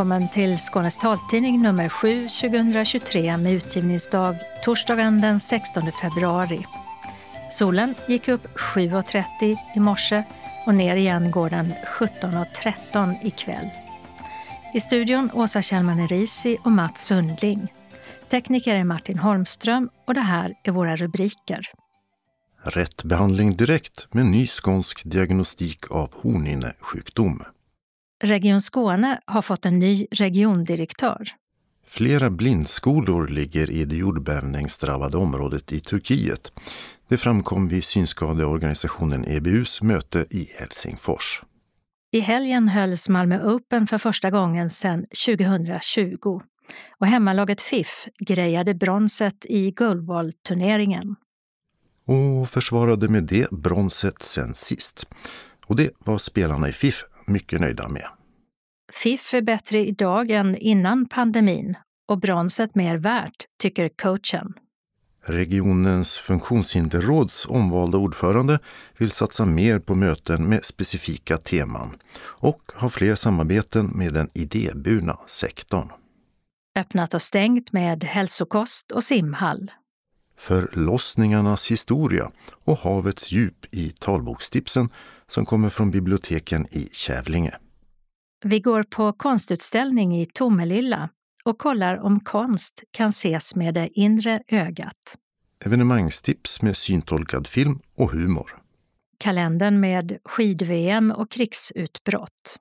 Välkommen till Skånes taltidning nummer 7 2023 med utgivningsdag torsdagen den 16 februari. Solen gick upp 7.30 i morse och ner igen går den 17.13 ikväll. I studion Åsa Kjellman Risi och Mats Sundling. Tekniker är Martin Holmström och det här är våra rubriker. Rätt behandling direkt med ny skånsk diagnostik av hornhinnesjukdom. Region Skåne har fått en ny regiondirektör. Flera blindskolor ligger i det jordbävningsdrabbade området i Turkiet. Det framkom vid synskadeorganisationen EBUs möte i Helsingfors. I helgen hölls Malmö Open för första gången sedan 2020 och hemmalaget FIF grejade bronset i Guldbollturneringen. Och försvarade med det bronset sen sist. Och det var spelarna i FIF mycket nöjda med. FIF är bättre idag än innan pandemin och bronset mer värt, tycker coachen. Regionens funktionshinderråds omvalda ordförande vill satsa mer på möten med specifika teman och ha fler samarbeten med den idéburna sektorn. Öppnat och stängt med hälsokost och simhall. Förlossningarnas historia och havets djup i talbokstipsen som kommer från biblioteken i Kävlinge. Vi går på konstutställning i Tomelilla och kollar om konst kan ses med det inre ögat. Evenemangstips med syntolkad film och humor. Kalendern med skid-VM och krigsutbrott.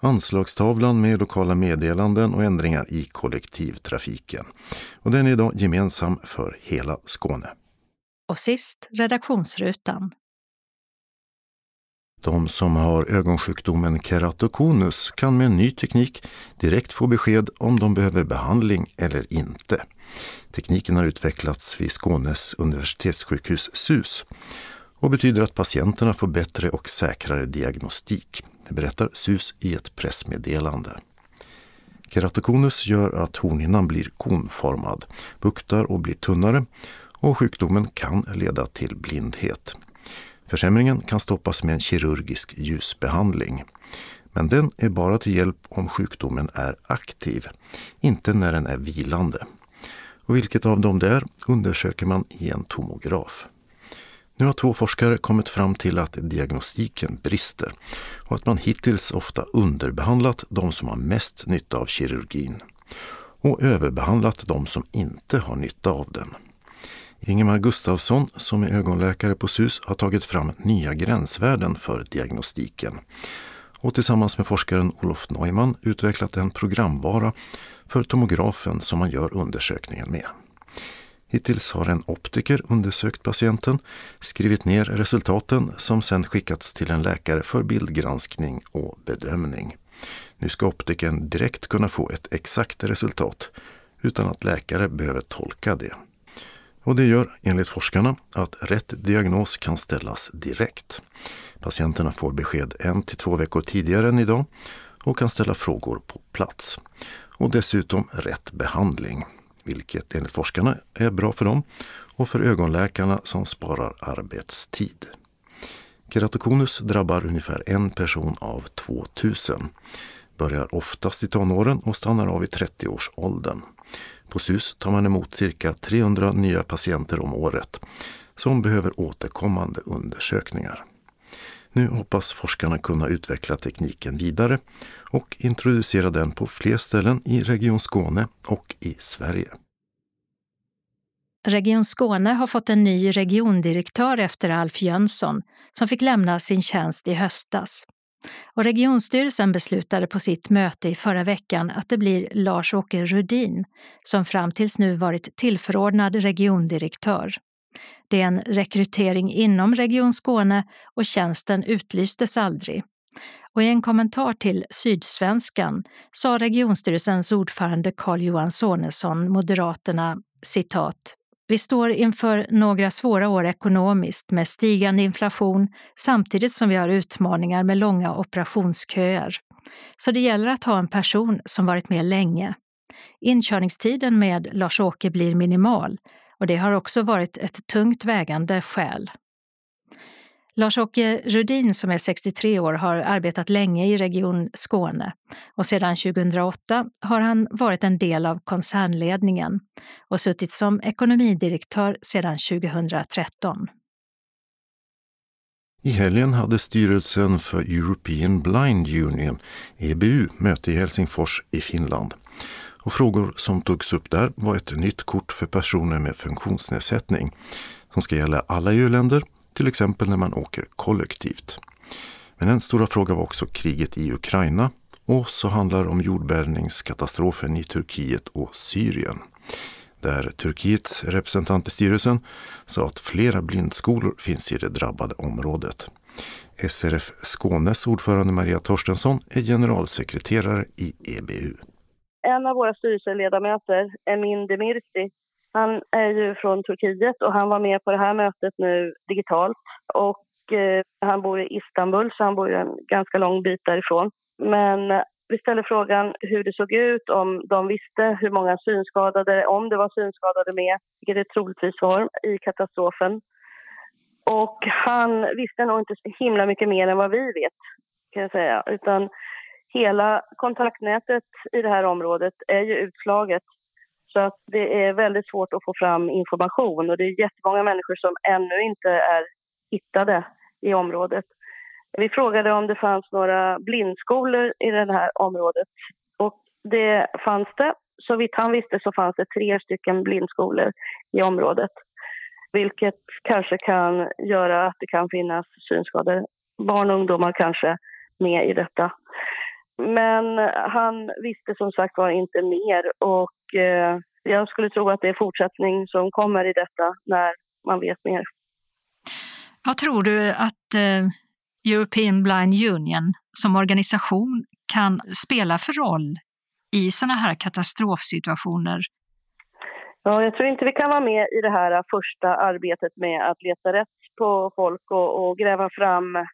Anslagstavlan med lokala meddelanden och ändringar i kollektivtrafiken. Och den är idag gemensam för hela Skåne. Och sist redaktionsrutan. De som har ögonsjukdomen keratokonus kan med ny teknik direkt få besked om de behöver behandling eller inte. Tekniken har utvecklats vid Skånes universitetssjukhus SUS och betyder att patienterna får bättre och säkrare diagnostik. Det berättar SUS i ett pressmeddelande. Keratokonus gör att hornhinnan blir konformad, buktar och blir tunnare och sjukdomen kan leda till blindhet. Försämringen kan stoppas med en kirurgisk ljusbehandling. Men den är bara till hjälp om sjukdomen är aktiv, inte när den är vilande. Och vilket av dem det är undersöker man i en tomograf. Nu har två forskare kommit fram till att diagnostiken brister och att man hittills ofta underbehandlat de som har mest nytta av kirurgin och överbehandlat de som inte har nytta av den. Ingemar Gustafsson, som är ögonläkare på SUS, har tagit fram nya gränsvärden för diagnostiken och tillsammans med forskaren Olof Neumann utvecklat en programvara för tomografen som man gör undersökningen med. Hittills har en optiker undersökt patienten, skrivit ner resultaten som sedan skickats till en läkare för bildgranskning och bedömning. Nu ska optikern direkt kunna få ett exakt resultat utan att läkare behöver tolka det. Och det gör, enligt forskarna, att rätt diagnos kan ställas direkt. Patienterna får besked en till två veckor tidigare än idag och kan ställa frågor på plats. Och dessutom rätt behandling, vilket enligt forskarna är bra för dem och för ögonläkarna som sparar arbetstid. Keratokonus drabbar ungefär en person av 2000. Börjar oftast i tonåren och stannar av i 30-årsåldern. På SUS tar man emot cirka 300 nya patienter om året som behöver återkommande undersökningar. Nu hoppas forskarna kunna utveckla tekniken vidare och introducera den på fler ställen i Region Skåne och i Sverige. Region Skåne har fått en ny regiondirektör efter Alf Jönsson som fick lämna sin tjänst i höstas. Och regionstyrelsen beslutade på sitt möte i förra veckan att det blir Lars-Åke Rudin som fram tills nu varit tillförordnad regiondirektör. Det är en rekrytering inom Region Skåne och tjänsten utlystes aldrig. Och i en kommentar till Sydsvenskan sa regionstyrelsens ordförande Carl-Johan Sonesson, Moderaterna, citat vi står inför några svåra år ekonomiskt med stigande inflation samtidigt som vi har utmaningar med långa operationsköer. Så det gäller att ha en person som varit med länge. Inkörningstiden med Lars-Åke blir minimal och det har också varit ett tungt vägande skäl. Lars-Åke Rudin som är 63 år har arbetat länge i Region Skåne och sedan 2008 har han varit en del av koncernledningen och suttit som ekonomidirektör sedan 2013. I helgen hade styrelsen för European Blind Union, EBU, möte i Helsingfors i Finland. Och frågor som togs upp där var ett nytt kort för personer med funktionsnedsättning som ska gälla alla EU-länder, till exempel när man åker kollektivt. Men en stora fråga var också kriget i Ukraina och så handlar det om jordbävningskatastrofen i Turkiet och Syrien där Turkiets representant i styrelsen sa att flera blindskolor finns i det drabbade området. SRF Skånes ordförande Maria Torstensson är generalsekreterare i EBU. En av våra styrelseledamöter, Emin Demirci, han är ju från Turkiet och han var med på det här mötet nu digitalt. Och eh, han bor i Istanbul, så han bor ju en ganska lång bit därifrån. Men vi ställde frågan hur det såg ut, om de visste hur många synskadade, om det var synskadade med, vilket det troligtvis var, i katastrofen. Och han visste nog inte så himla mycket mer än vad vi vet, kan jag säga. Utan hela kontaktnätet i det här området är ju utslaget. Så att det är väldigt svårt att få fram information och det är jättemånga människor som ännu inte är hittade i området. Vi frågade om det fanns några blindskolor i det här området och det fanns det. Så vitt han visste så fanns det tre stycken blindskolor i området. Vilket kanske kan göra att det kan finnas synskadade barn och ungdomar kanske med i detta. Men han visste som sagt var inte mer och eh, jag skulle tro att det är fortsättning som kommer i detta när man vet mer. Vad tror du att eh, European Blind Union som organisation kan spela för roll i sådana här katastrofsituationer? Ja, jag tror inte vi kan vara med i det här första arbetet med att leta rätt på folk och, och gräva fram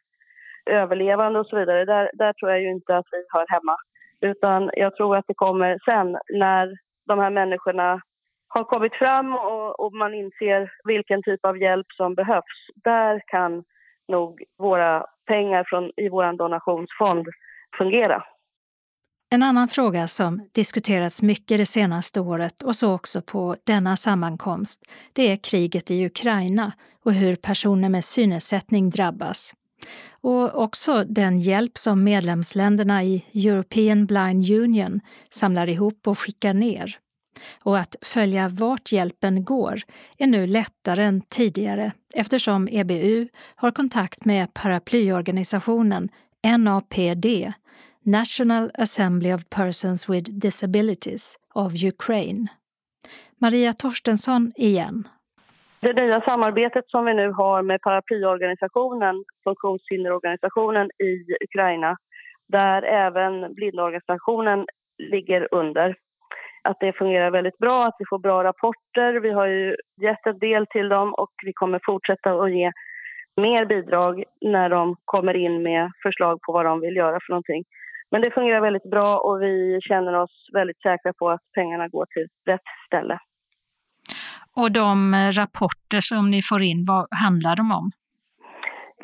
överlevande och så vidare. Där, där tror jag ju inte att vi hör hemma. Utan jag tror att det kommer sen när de här människorna har kommit fram och, och man inser vilken typ av hjälp som behövs. Där kan nog våra pengar från, i vår donationsfond fungera. En annan fråga som diskuterats mycket det senaste året och så också på denna sammankomst, det är kriget i Ukraina och hur personer med synnedsättning drabbas. Och också den hjälp som medlemsländerna i European Blind Union samlar ihop och skickar ner. Och att följa vart hjälpen går är nu lättare än tidigare eftersom EBU har kontakt med paraplyorganisationen NAPD, National Assembly of Persons with Disabilities of Ukraine. Maria Torstensson igen. Det nya samarbetet som vi nu har med paraplyorganisationen, funktionshinderorganisationen i Ukraina, där även blindorganisationen ligger under, att det fungerar väldigt bra, att vi får bra rapporter. Vi har ju gett en del till dem och vi kommer fortsätta att ge mer bidrag när de kommer in med förslag på vad de vill göra för någonting. Men det fungerar väldigt bra och vi känner oss väldigt säkra på att pengarna går till rätt ställe. Och de eh, rapporter som ni får in, vad handlar de om?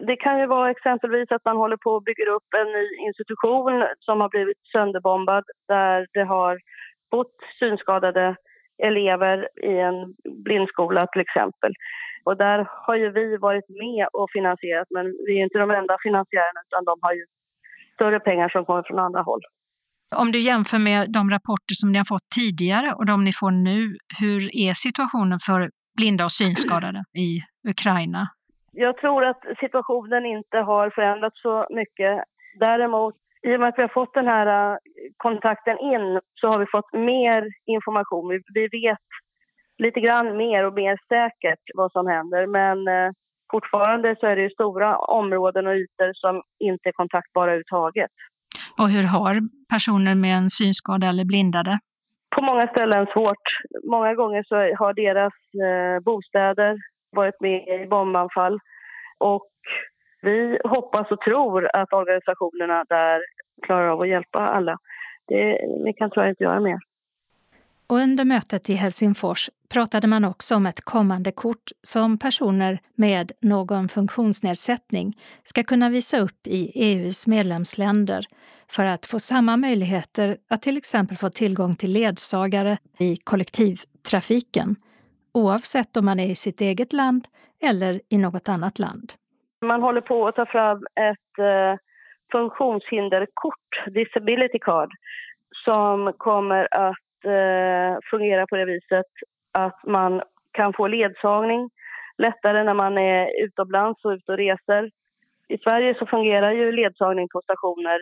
Det kan ju vara exempelvis att man håller på att bygga upp en ny institution som har blivit sönderbombad där det har bott synskadade elever i en blindskola till exempel. Och där har ju vi varit med och finansierat men vi är inte de enda finansiärerna utan de har ju större pengar som kommer från andra håll. Om du jämför med de rapporter som ni har fått tidigare och de ni får nu, hur är situationen för blinda och synskadade i Ukraina? Jag tror att situationen inte har förändrats så mycket. Däremot i och med att vi har fått den här eh, kontakten in så har vi fått mer information. Vi, vet lite grann mer och mer säkert vad som händer men eh, fortfarande så är det stora områden och ytor som inte är kontaktbara överhuvudtaget. Och hur har personer med en synskada eller blindade? På många ställen svårt. Många gånger så har deras eh, bostäder varit med i bombanfall och vi hoppas och tror att organisationerna där klarar av att hjälpa alla. Det, vi kan tyvärr inte göra mer. Och under mötet i Helsingfors pratade man också om ett kommande kort som personer med någon funktionsnedsättning ska kunna visa upp i EUs medlemsländer för att få samma möjligheter att till exempel få tillgång till ledsagare i kollektivtrafiken oavsett om man är i sitt eget land eller i något annat land. Man håller på att ta fram ett eh, funktionshinderkort, disability card, som kommer att eh, fungera på det viset att man kan få ledsagning lättare när man är utomlands och ute och reser. I Sverige så fungerar ju ledsagning på stationer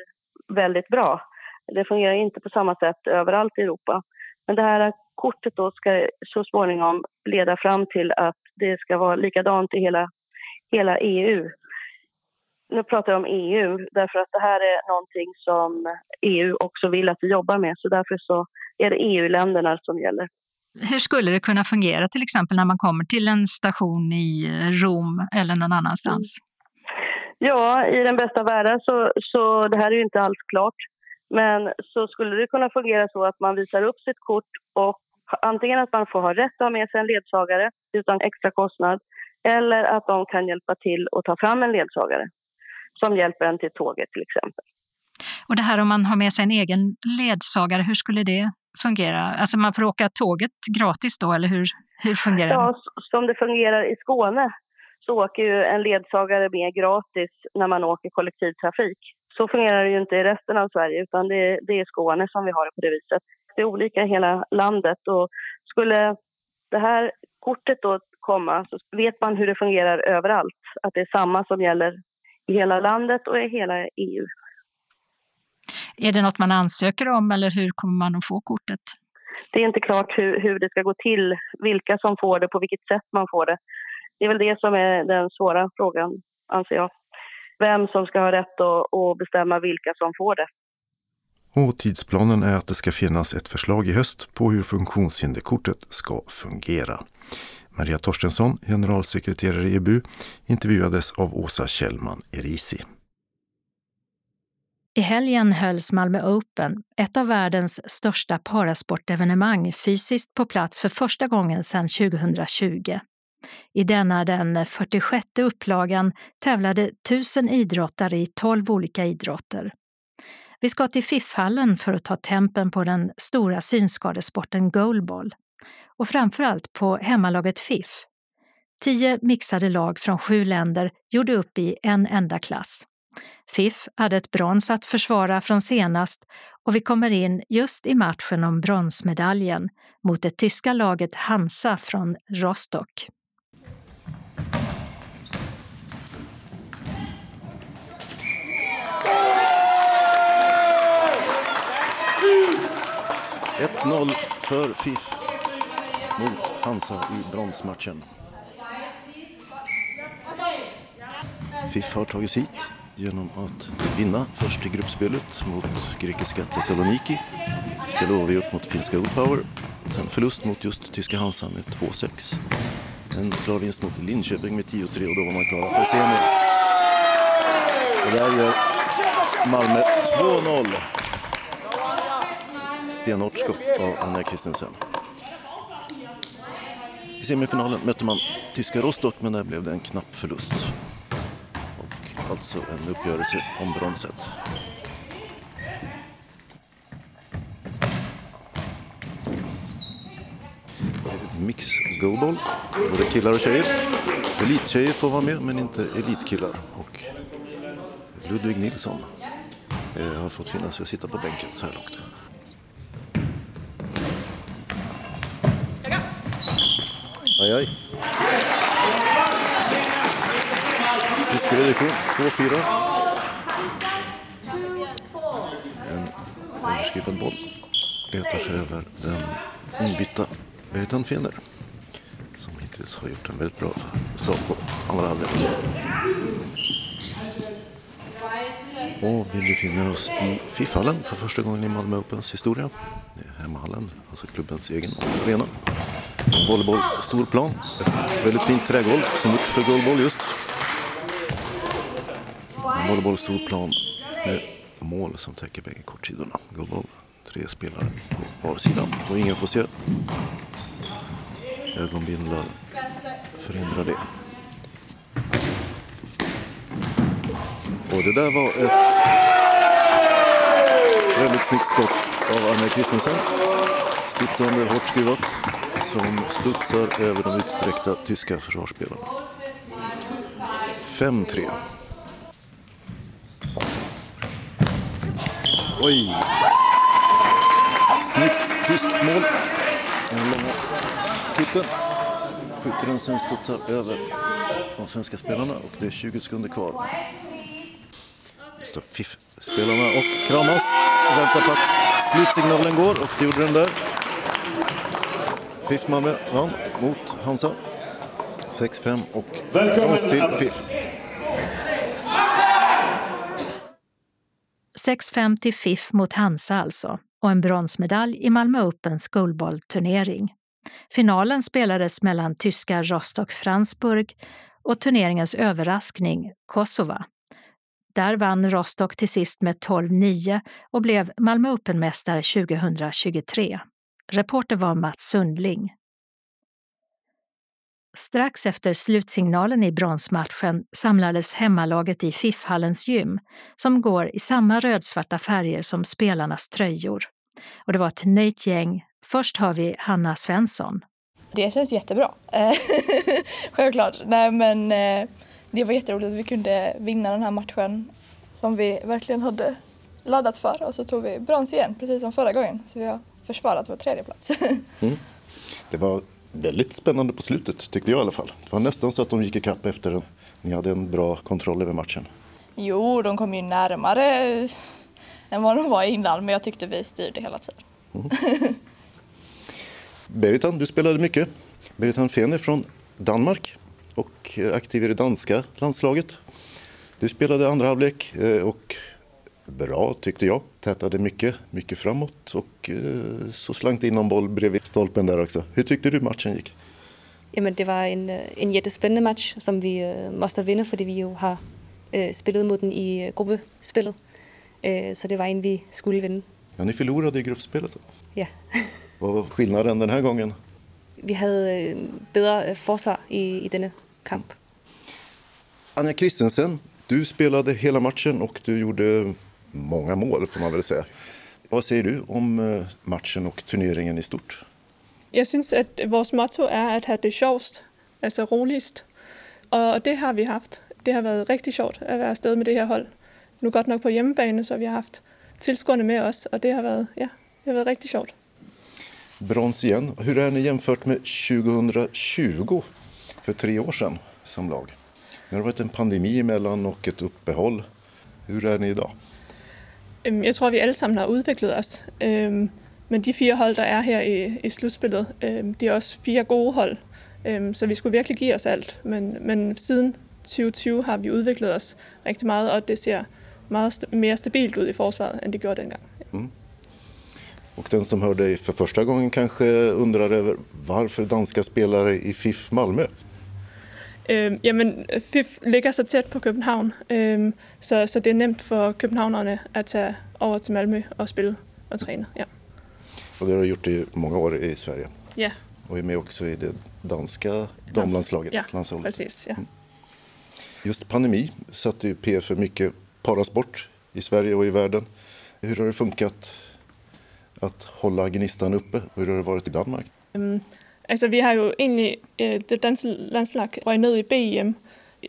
väldigt bra. Det fungerar inte på samma sätt överallt i Europa. Men det här kortet då ska så småningom leda fram till att det ska vara likadant i hela, hela EU. Nu pratar jag om EU därför att det här är någonting som EU också vill att vi jobbar med så därför så är det EU-länderna som gäller. Hur skulle det kunna fungera till exempel när man kommer till en station i Rom eller någon annanstans? Mm. Ja, i den bästa världen så, så det här är ju inte alls klart. Men så skulle det kunna fungera så att man visar upp sitt kort och antingen att man får ha rätt att ha med sig en ledsagare utan extra kostnad eller att de kan hjälpa till att ta fram en ledsagare som hjälper en till tåget till exempel. Och det här om man har med sig en egen ledsagare, hur skulle det fungera? Alltså man får åka tåget gratis då, eller hur, hur fungerar det? Ja, som det fungerar i Skåne så åker ju en ledsagare med gratis när man åker kollektivtrafik. Så fungerar det ju inte i resten av Sverige utan det, det är Skåne som vi har det på det viset. Det är olika i hela landet och skulle det här kortet då komma så vet man hur det fungerar överallt. Att det är samma som gäller i hela landet och i hela EU. Är det något man ansöker om eller hur kommer man att få kortet? Det är inte klart hur, hur det ska gå till, vilka som får det, på vilket sätt man får det. Det är väl det som är den svåra frågan, anser jag. Vem som ska ha rätt att, bestämma vilka som får det. Och tidsplanen är att det ska finnas ett förslag i höst på hur funktionshinderkortet ska fungera. Maria Torstensson, generalsekreterare i EBU, intervjuades av Åsa Kjellman Erisi. I helgen hölls Malmö Open, ett av världens största parasportevenemang, fysiskt på plats för första gången sedan 2020. I denna den 46 upplagan tävlade tusen idrottare i 12 olika idrotter. Vi ska till FIF-hallen för att ta tempen på den stora synskadesporten goalball och framförallt på hemmalaget FIF. Tio mixade lag från sju länder gjorde upp i en enda klass. FIF hade ett brons att försvara från senast och vi kommer in just i matchen om bronsmedaljen mot det tyska laget Hansa från Rostock. 1-0 för FIF mot Hansa i bronsmatchen. FIF har tagits hit genom att vinna först i gruppspelet mot grekiska Thessaloniki. Spelade oavgjort mot finska Power. Sen förlust mot just tyska Hansa med 2-6. En klar vinst mot Linköping med 10-3 och då var man klara för semi. Och där gör Malmö 2-0. Stenhårt skott av Anja Christensen. I semifinalen mötte man tyska Rostock men där blev det en knapp förlust. Och alltså en uppgörelse om bronset. Mix goalball, både killar och tjejer. Elittjejer får vara med men inte elitkillar. Och Ludvig Nilsson eh, har fått finnas att sitta på bänken så här långt. Aj, aj. Fiskereduktion 2-4. En överskriven boll letar sig över den inbytta Veritan Fener som hittills har gjort en väldigt bra start på andra halvlek. Och vi befinner oss i FIF-hallen för första gången i Malmö Opens historia. Det är hemmahallen, alltså klubbens egen arena. En volleyboll, stor plan. Ett väldigt fint trägolv som gjort för goalball just. En volleyboll, stor plan med mål som täcker bägge kortsidorna. Goalball Tre spelare på var sida och ingen får se. Ögonbindlar förhindrar det. Och det där var ett väldigt snyggt skott av Anna Kristensen. Studsande, hårt skruvat, som studsar över de utsträckta tyska försvarsspelarna. 5-3. Oj! Snyggt tyskt mål. Den långa skjuten. Skjuter den sen studsar över de svenska spelarna och det är 20 sekunder kvar. Står FIF-spelarna och kramas och väntar på att slutsignalen går och det gjorde den där. FIF Malmö vann mot Hansa. 6-5 och brons till FIF. 6-5 till FIF mot Hansa alltså och en bronsmedalj i Malmö Opens guldbollturnering. Finalen spelades mellan tyska Rostock Fransburg och turneringens överraskning Kosova. Där vann Rostock till sist med 12-9 och blev Malmö Open-mästare 2023. Reporter var Mats Sundling. Strax efter slutsignalen i bronsmatchen samlades hemmalaget i FIF-hallens gym som går i samma rödsvarta färger som spelarnas tröjor. Och det var ett nöjt gäng. Först har vi Hanna Svensson. Det känns jättebra. Självklart. Nej, men eh, det var jätteroligt att vi kunde vinna den här matchen som vi verkligen hade laddat för och så tog vi brons igen precis som förra gången. Så vi har försvarat vår tredje plats. mm. Det var väldigt spännande på slutet tyckte jag i alla fall. Det var nästan så att de gick ikapp efter att ni hade en bra kontroll över matchen. Jo, de kom ju närmare än vad de var innan men jag tyckte vi styrde hela tiden. Mm. Beritan, du spelade mycket. Beritan Fener från Danmark och aktiv i det danska landslaget. Du spelade andra halvlek eh, och bra tyckte jag. Tätade mycket, mycket framåt och eh, så slank in någon boll bredvid stolpen där också. Hur tyckte du matchen gick? Jamen, det var en, en jättespændende match, som vi måste vinna för vi ju har spelat mot den i gruppspelet. Så det var en vi skulle vinna. Ja, ni förlorade i gruppspelet? Ja. Vad var skillnaden den här gången? Vi hade bättre försvar i, i denna kamp. Anja Kristensen, du spelade hela matchen och du gjorde många mål får man väl säga. Vad säger du om eh, matchen och turneringen i stort? Jag syns att vårt motto är att ha det sjovst, alltså roligast. Och det har vi haft. Det har varit riktigt roligt att vara sted med det här håll. Nu gott nog på hemmaplan så har vi haft tillskående med oss och det har varit, ja, det har varit riktigt roligt. Brons igen. Hur är ni jämfört med 2020 för tre år sedan som lag? Det har varit en pandemi emellan och ett uppehåll. Hur är ni idag? Jag tror, att vi alla har utvecklat oss. Men de fyra håll, som är här i, i slutspelet, det är också fyra goda håll. Så vi skulle verkligen ge oss allt. Men, men sedan 2020 har vi utvecklat oss riktigt mycket och det ser mycket mer stabilt ut i försvaret än det gjorde den gången. Och den som hör dig för första gången kanske undrar över varför danska spelare i FIF Malmö? Øh, jamen, FIF ligger så tæt på København, øh, så, så det är nemt för københavnerne att ta över till Malmö och spela och träna. Ja. Och det har du gjort i många år i Sverige? Ja. Och är med också i det danska damlandslaget? Ja, landslaget. precis. Ja. Mm. Just pandemi satte ju PF för mycket parasport i Sverige och i världen. Hur har det funkat att hålla gnistan uppe? Hur har det varit i Danmark? Um, Altså, vi har jo egentlig, øh, det danske landslag røg ned i BEM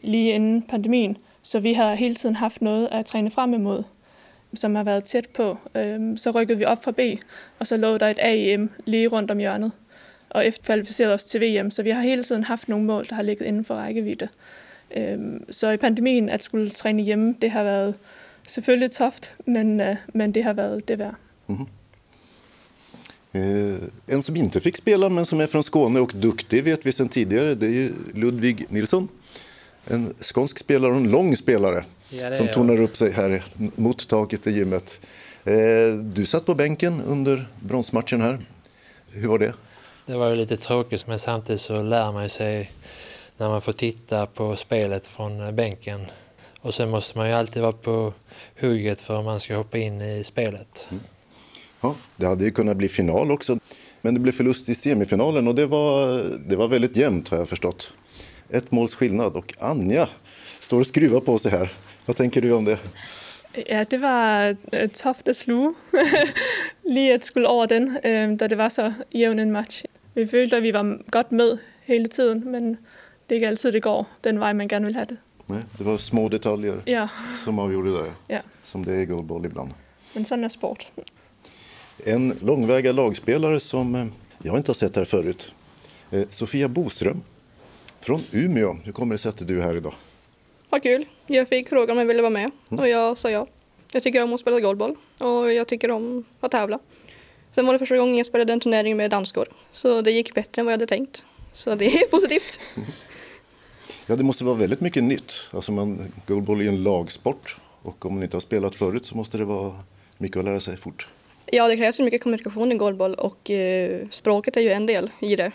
lige inden pandemien, så vi har hele tiden haft noget at træne frem imod, som har været tæt på. Så rykkede vi op fra B, og så lå der et AEM lige rundt om hjørnet, og efter kvalificerede os til VM, så vi har hele tiden haft nogle mål, der har for rækkevidde. Øhm, så i pandemien at skulle træne hjemme, det har været selvfølgelig toft, men, øh, men det har været det værd. Mm-hmm. Eh, en som inte fick spela men som är från Skåne och duktig vet vi sedan tidigare det är Ludvig Nilsson. En skånsk spelare och en lång spelare ja, som tornar upp sig här mot taket i gymmet. Eh, du satt på bänken under bronsmatchen här. Hur var det? Det var ju lite tråkigt men samtidigt så lär man sig när man får titta på spelet från bänken. Och sen måste man ju alltid vara på hugget för att man ska hoppa in i spelet. Mm. Ja, det hade ju kunnat bli final också. Men det blev förlust i semifinalen och det var, det var väldigt jämnt har jag förstått. Ett måls skillnad och Anja står och skruvar på sig här. Vad tänker du om det? Ja, det var øh, tufft at sluge. Lige at skulle over den, øh, da det var så jævn en match. Vi følte, at vi var godt med hele tiden, men det er ikke altid, det går den vej, man gerne vil have det. Nej, det var små detaljer Ja, som avgjorde det, ja. som det är i goalball ibland. men sådan er sport. En långväga lagspelare som eh, jag inte har sett här förut. Eh, Sofia Boström från Umeå. Hur kommer det sig att du är här idag? Vad kul. Jag fick frågan om jag ville vara med och jag sa ja. Jag tycker om att spela golfboll och jag tycker om att tävla. Sen var det första gången jag spelade en turnering med danskor så det gick bättre än vad jag hade tänkt. Så det är positivt. Ja, det måste vara väldigt mycket nytt. Alltså man, goalball är en lagsport och om man inte har spelat förut så måste det vara mycket att lära sig fort. Ja, det krävs mycket kommunikation i golfboll och eh, språket är ju en del i det.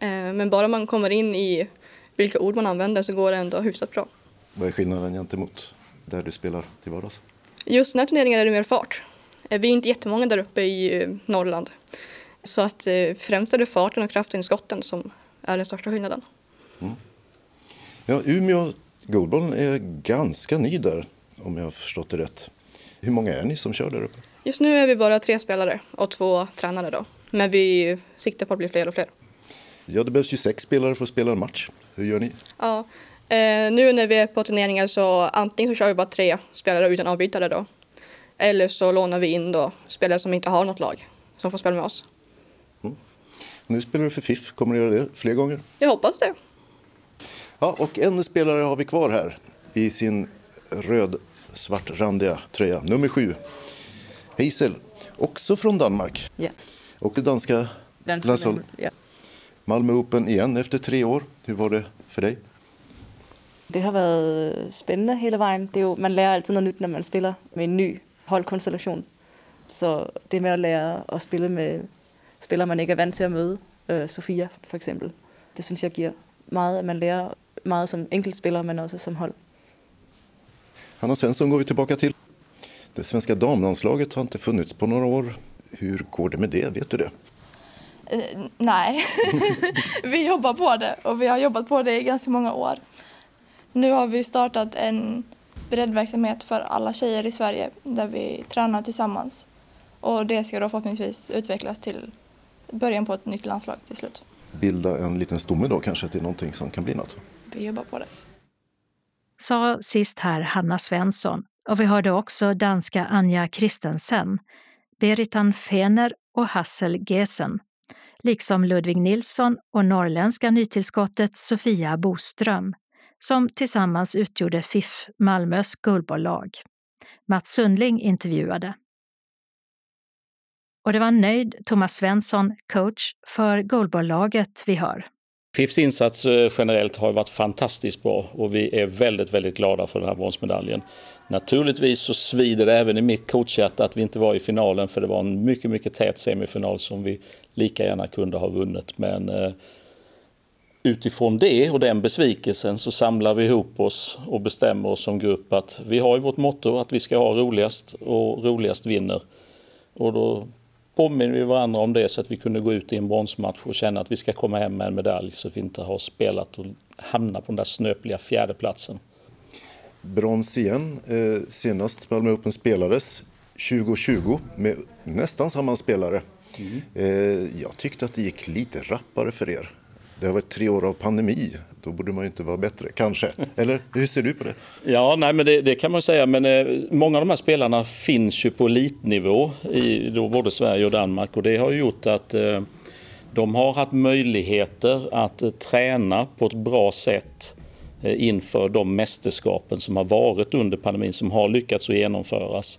Eh, men bara man kommer in i vilka ord man använder så går det ändå hyfsat bra. Vad är skillnaden gentemot där du spelar till vardags? Just den här turneringen är det mer fart. Eh, Vi är inte jättemånga där uppe i Norrland. Så att främst är det farten och kraften i skotten som är den största skillnaden. Ja, Umeå goalballen är ganska ny där om jag har förstått det rätt. Hur många är ni som kör där uppe? Just nu är vi bara tre spelare och två tränare då. Men vi siktar på att bli fler och fler. Ja, det behövs ju sex spelare för att spela en match. Hur gör ni? Ja, eh, nu när vi är på turneringar så antingen så kör vi bara tre spelare utan avbytare då. Eller så lånar vi in då spelare som inte har något lag som får spela med oss. Nu spelar du för FIF. Kommer du göra det fler gånger? Jag hoppas det. Ja, och en spelare har vi kvar här i sin röd-svartrandiga tröja, nummer sju. Hazel, också från Danmark. Ja. Och det danska landslaget. Ja. Malmö Open igen efter tre år. Hur var det för dig? Det har varit spännande hela vägen. Det är ju, man lär alltid något nytt när man spelar med en ny holdkonstellation. Så det med att lära att spela med spelare man inte är van till att möta, äh, Sofia för exempel, det syns jag ger mycket. Man lär mycket som enkeltspelare men också som hold. Hanna Svensson går vi tillbaka till. Det svenska damlandslaget har inte funnits på några år. Hur går det med det? Vet du det? Eh, nej, vi jobbar på det och vi har jobbat på det i ganska många år. Nu har vi startat en breddverksamhet för alla tjejer i Sverige där vi tränar tillsammans. Och det ska då förhoppningsvis utvecklas till början på ett nytt landslag till slut. Bilda en liten stomme då kanske till någonting som kan bli något. Vi jobbar på det. Sa sist här Hanna Svensson och vi hörde också danska Anja Christensen, Beritan Fener och Hassel Gesen, liksom Ludvig Nilsson och norrländska nytillskottet Sofia Boström, som tillsammans utgjorde FIF Malmös guldbolllag. Mats Sundling intervjuade. Och det var nöjd Thomas Svensson, coach för guldbollaget vi hör. FIFs insats eh, generellt har varit fantastiskt bra och vi är väldigt, väldigt glada för den här bronsmedaljen. Naturligtvis så svider det även i mitt coachhjärta att vi inte var i finalen för det var en mycket, mycket tät semifinal som vi lika gärna kunde ha vunnit. Men eh, utifrån det och den besvikelsen så samlar vi ihop oss och bestämmer oss som grupp att vi har ju vårt motto att vi ska ha roligast och roligast vinner. Och då påminner vi varandra om det så att vi kunde gå ut i en bronsmatch och känna att vi ska komma hem med en medalj så att vi inte har spelat och hamnat på den där snöpliga fjärdeplatsen. Brons igen. Eh, senast Malmö Open spelades 2020 med nästan samma spelare. Eh, jag tyckte att det gick lite rappare för er. Det har varit tre år av pandemi. Då borde man ju inte vara bättre, kanske. Eller hur ser du på det? Ja, nej, men det, det kan man säga. Men eh, många av de här spelarna finns ju på elitnivå i då både Sverige och Danmark och det har ju gjort att eh, de har haft möjligheter att eh, träna på ett bra sätt eh, inför de mästerskapen som har varit under pandemin som har lyckats att genomföras.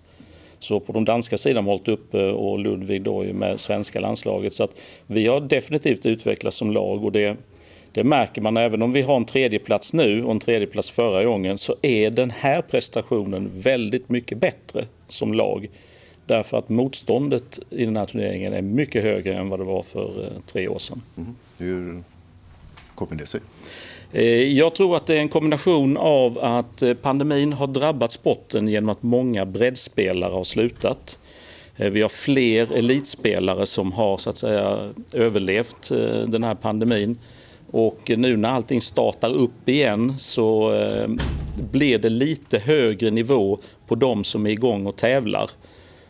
Så på den danska sidan har hållit uppe eh, och Ludvig då med svenska landslaget. Så att vi har definitivt utvecklats som lag och det, det märker man även om vi har en tredjeplats nu och en tredjeplats förra gången så är den här prestationen väldigt mycket bättre som lag. Därför att motståndet i den här turneringen är mycket högre än vad det var för eh, tre år sedan. Hur kommer det sig? Eh, Jag tror att det är en kombination av att eh, pandemin har drabbat sporten genom att många breddspelare har slutat. Vi har fler elitspelare som har så att säga överlevt den här pandemin. Och nu när allting startar upp igen så eh, blir det lite högre nivå på de som är igång och tävlar.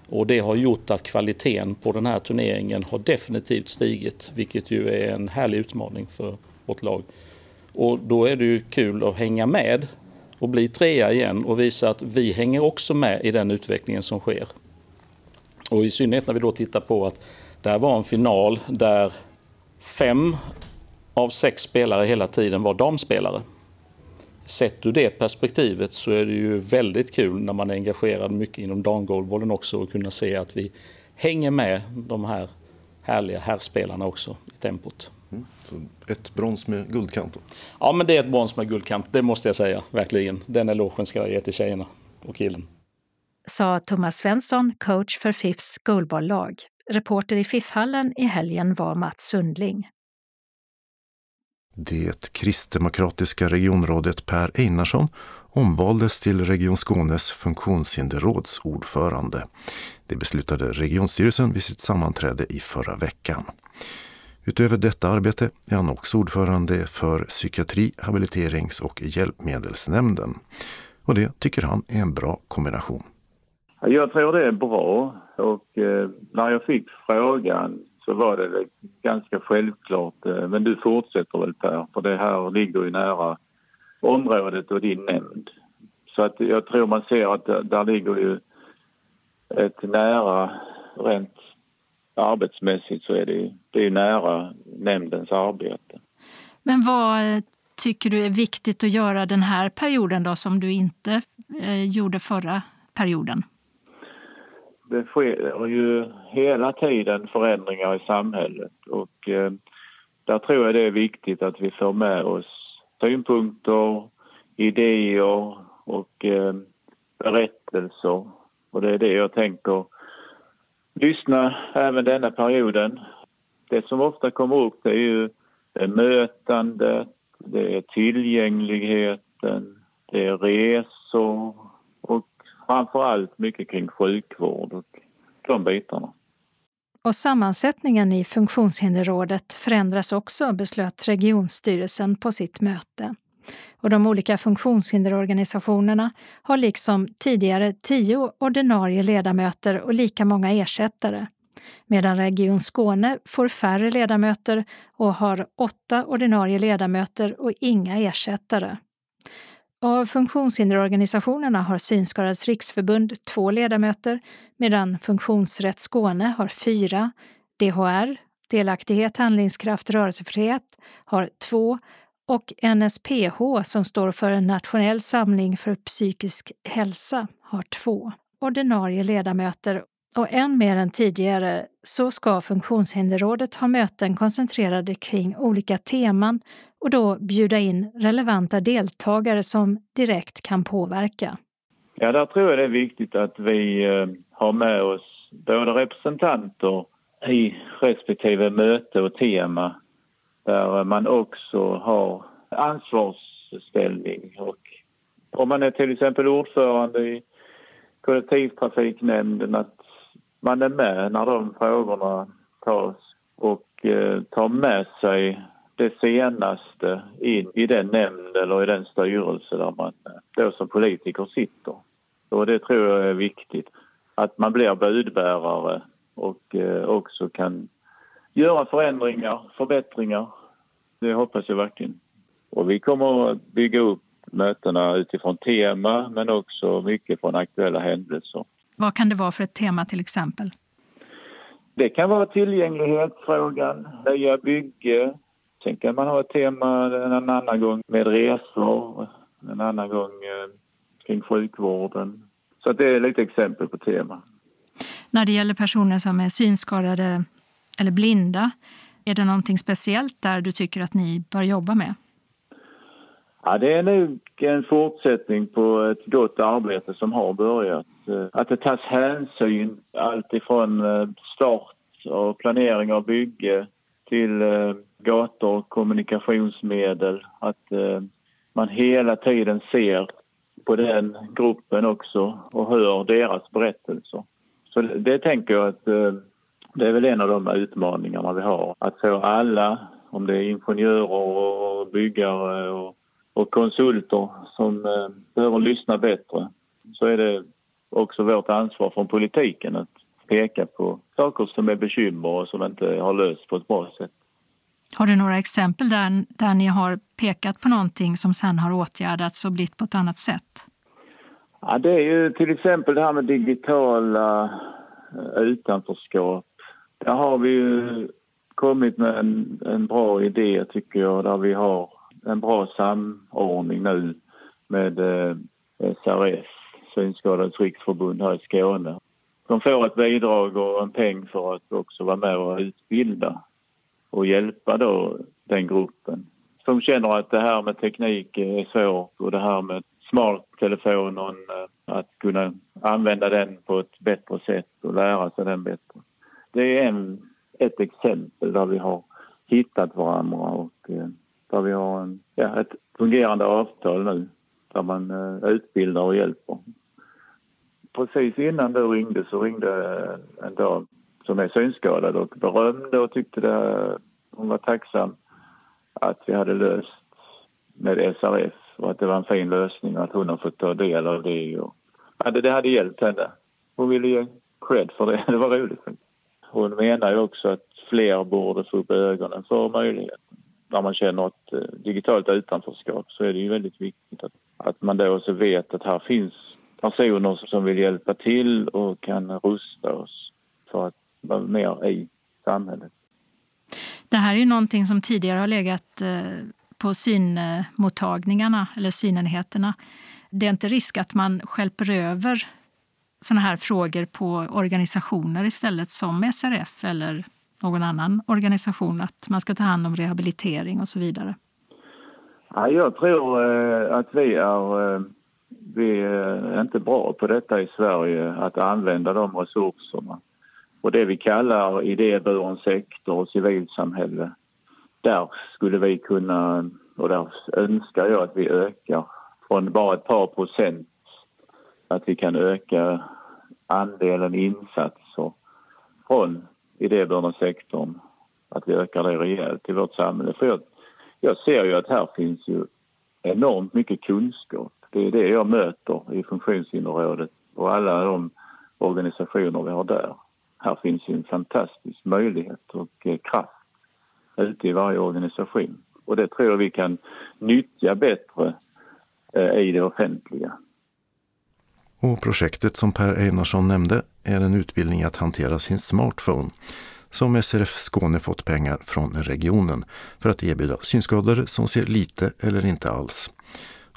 Och det har gjort att kvaliteten på den här turneringen har definitivt stigit, vilket ju är en härlig utmaning för vårt lag. Och då är det ju kul att hänga med och bli trea igen och visa att vi hänger också med i den utvecklingen som sker. Och i synnerhet när vi då tittar på att det här var en final där fem av sex spelare hela tiden var damspelare. Sett ur det perspektivet så är det ju väldigt kul när man är engagerad mycket inom damgoalbollen också att kunna se att vi hänger med de här härliga herrspelarna också i tempot. Mm. Så ett brons med guldkant? Ja, men det är ett brons med guldkant, det måste jag säga, verkligen. Den elogen ska jag ge till tjejerna och killen. Sa Thomas Svensson, coach för FIFs goalballlag. Reporter i FIF-hallen i helgen var Mats Sundling. Det kristdemokratiska regionrådet Per Einarsson omvaldes till Region Skånes funktionshinderråds ordförande. Det beslutade regionstyrelsen vid sitt sammanträde i förra veckan. Utöver detta arbete är han också ordförande för psykiatri, habiliterings och hjälpmedelsnämnden. Och det tycker han är en bra kombination. Jag tror det är bra och eh, när jag fick frågan så var det ganska självklart. Eh, men du fortsätter väl Per, för det här ligger ju nära området och din nämnd. Så att jag tror man ser att där ligger ju ett nära, rent arbetsmässigt så är det, det är nära nämndens arbete. Men vad eh, tycker du är viktigt att göra den här perioden då som du inte eh, gjorde förra perioden? Det sker ju hela tiden förändringar i samhället och eh, där tror jag det är viktigt att vi får med oss synpunkter, idéer och eh, berättelser. Och det är det jag tänker lyssna även denna perioden. Det som ofta kommer upp det är ju eh, mötandet, det är tillgängligheten, det är resor framför allt mycket kring sjukvård och de bitarna. Och sammansättningen i funktionshinderrådet förändras också, beslöt regionstyrelsen på sitt möte. Och de olika funktionshinderorganisationerna har liksom tidigare tio ordinarie ledamöter och lika många ersättare, medan Region Skåne får färre ledamöter och har åtta ordinarie ledamöter och inga ersättare. Av funktionshinderorganisationerna har Synskadades riksförbund två ledamöter medan Funktionsrätt Skåne har fyra, DHR, Delaktighet, handlingskraft, rörelsefrihet har två och NSPH som står för en nationell samling för psykisk hälsa har två. Ordinarie ledamöter och än mer än tidigare så ska Funktionshinderrådet ha möten koncentrerade kring olika teman och då bjuda in relevanta deltagare som direkt kan påverka. Ja, där tror jag det är viktigt att vi eh, har med oss både representanter i respektive möte och tema där man också har ansvarsställning. Och om man är till exempel ordförande i kollektivtrafiknämnden att man är med när de frågorna tas och eh, tar med sig det senaste in i den nämnd eller i den styrelse där man eh, då som politiker sitter. Och det tror jag är viktigt. Att man blir budbärare och eh, också kan göra förändringar, förbättringar. Det hoppas jag verkligen. Och vi kommer att bygga upp mötena utifrån tema men också mycket från aktuella händelser. Vad kan det vara för ett tema till exempel? Det kan vara tillgänglighetsfrågan, nya bygge. Sen kan man ha ett tema en annan gång med resor, en annan gång eh, kring sjukvården. Så det är lite exempel på tema. När det gäller personer som är synskadade eller blinda, är det någonting speciellt där du tycker att ni bör jobba med? Ja, det är nog en fortsättning på ett gott arbete som har börjat. Eh, att det tas hänsyn alltifrån eh, start och planering av bygge till eh, gator och kommunikationsmedel. Att man hela tiden ser på den gruppen också och hör deras berättelser. Så det tänker jag att det är väl en av de utmaningarna vi har. Att få alla, om det är ingenjörer och byggare och, konsulter som behöver lyssna bättre så är det också vårt ansvar från politiken att peka på saker som är bekymmer och som inte har lösts på ett bra sätt. Har du några exempel där, där ni har pekat på någonting som sen har åtgärdats och blivit på ett annat sätt? Ja, det är ju till exempel det här med digitala eh, utanförskap. Där har vi ju kommit med en, en bra idé tycker jag där vi har en bra samordning nu med eh, SRF, Synskadades riksförbund här i Skåne. De får ett bidrag och en peng för att också vara med och utbilda och hjälpa då den gruppen som känner att det här med teknik är svårt och det här med smarttelefonen, eh, att kunna använda den på ett bättre sätt och lära sig den bättre. Det är en, ett exempel där vi har hittat varandra och eh, där vi har en, ja, ett fungerande avtal nu där man eh, utbildar och hjälper. Precis innan du ringde så ringde en dam som är synskadad och berömde och tyckte det, hon var tacksam att vi hade löst med SRF och att det var en fin lösning och att hon har fått ta del av det. Och, ja, det hade hjälpt henne. Hon ville ge cred för det. Det var roligt. Hon menar ju också att fler borde få upp ögonen för möjligheten. När man känner ett eh, digitalt utanförskap så är det ju väldigt viktigt att, att man då också vet att här finns personer som vill hjälpa till och kan rusta oss för att vara mer i samhället. Det här är ju någonting som tidigare har legat eh, på synmottagningarna eller synenheterna. Det är inte risk att man skälper över såna här frågor på organisationer istället som SRF eller någon annan organisation, att man ska ta hand om rehabilitering och så vidare? Ja, jag tror eh, att vi är, eh, vi är inte bra på detta i Sverige, att använda de resurserna. Och det vi kallar idéburen sektor och civilsamhälle, där skulle vi kunna, och där önskar jag att vi ökar från bara ett par procent, att vi kan öka andelen insatser från idéburna sektorn, att vi ökar det rejält i vårt samhälle. För jag, jag ser ju att här finns ju enormt mycket kunskap. Det är det jag möter i Funktionshinderrådet och alla de organisationer vi har där. Här finns ju en fantastisk möjlighet och eh, kraft ute i varje organisation. Och det tror jag vi kan nyttja bättre eh, i det offentliga. Och projektet som Per Einarsson nämnde är en utbildning att hantera sin smartphone som SRF Skåne fått pengar från regionen för att erbjuda synskadade som ser lite eller inte alls.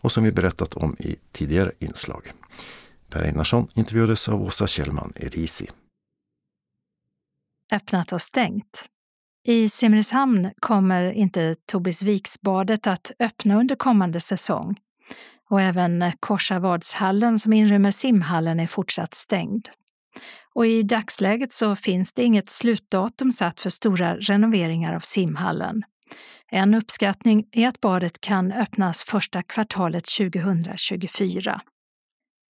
Och som vi berättat om i tidigare inslag. Per Einarsson intervjuades av Åsa Kjellman Erisi. Öppnat och stängt. I Simrishamn kommer inte Tobisviksbadet att öppna under kommande säsong och även Korsavadshallen som inrymmer simhallen är fortsatt stängd. Och i dagsläget så finns det inget slutdatum satt för stora renoveringar av simhallen. En uppskattning är att badet kan öppnas första kvartalet 2024.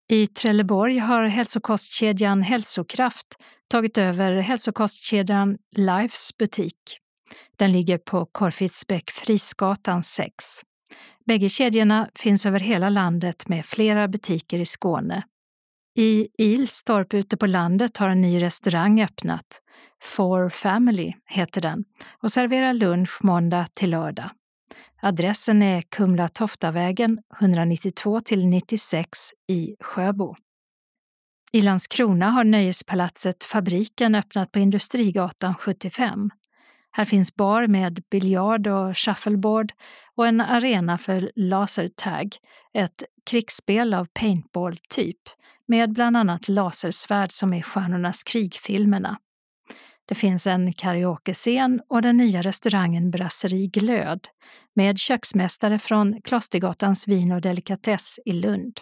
I Trelleborg har hälsokostkedjan Hälsokraft tagit över hälsokostkedjan Lifes butik. Den ligger på Korfitsbäck Frisgatan 6. Bägge kedjorna finns över hela landet med flera butiker i Skåne. I Ilstorp ute på landet har en ny restaurang öppnat. For Family heter den och serverar lunch måndag till lördag. Adressen är Kumla-Toftavägen 192 96 i Sjöbo. I Landskrona har nöjespalatset Fabriken öppnat på Industrigatan 75. Här finns bar med biljard och shuffleboard och en arena för lasertag, ett krigsspel av paintball-typ med bland annat lasersvärd som i Stjärnornas krig-filmerna. Det finns en karaokescen och den nya restaurangen Brasserie Glöd med köksmästare från Klostergatans vin och delikatess i Lund.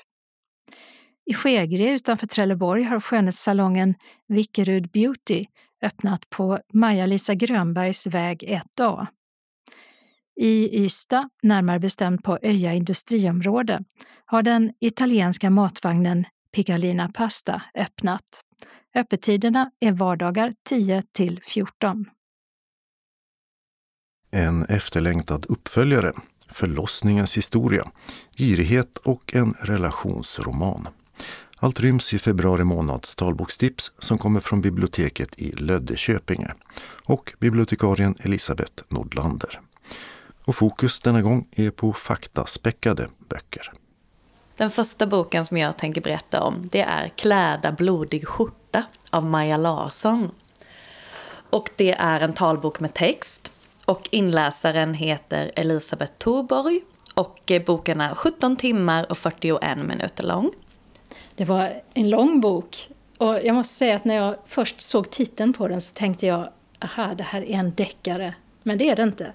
I Skegrie utanför Trelleborg har skönhetssalongen Vickerud Beauty öppnat på Maja-Lisa Grönbergs väg 1A. I Ystad, närmare bestämt på Öja industriområde, har den italienska matvagnen Pigalina Pasta öppnat. Öppettiderna är vardagar 10 till 14. En efterlängtad uppföljare, Förlossningens historia, girighet och en relationsroman. Allt ryms i februari månads talbokstips som kommer från biblioteket i Löddeköpinge och bibliotekarien Elisabeth Nordlander. Och fokus denna gång är på faktaspäckade böcker. Den första boken som jag tänker berätta om det är Kläda blodig skjorta av Maja Larsson. Och det är en talbok med text och inläsaren heter Elisabeth Thorborg och boken är 17 timmar och 41 minuter lång. Det var en lång bok och jag måste säga att när jag först såg titeln på den så tänkte jag aha, det här är en deckare. Men det är det inte.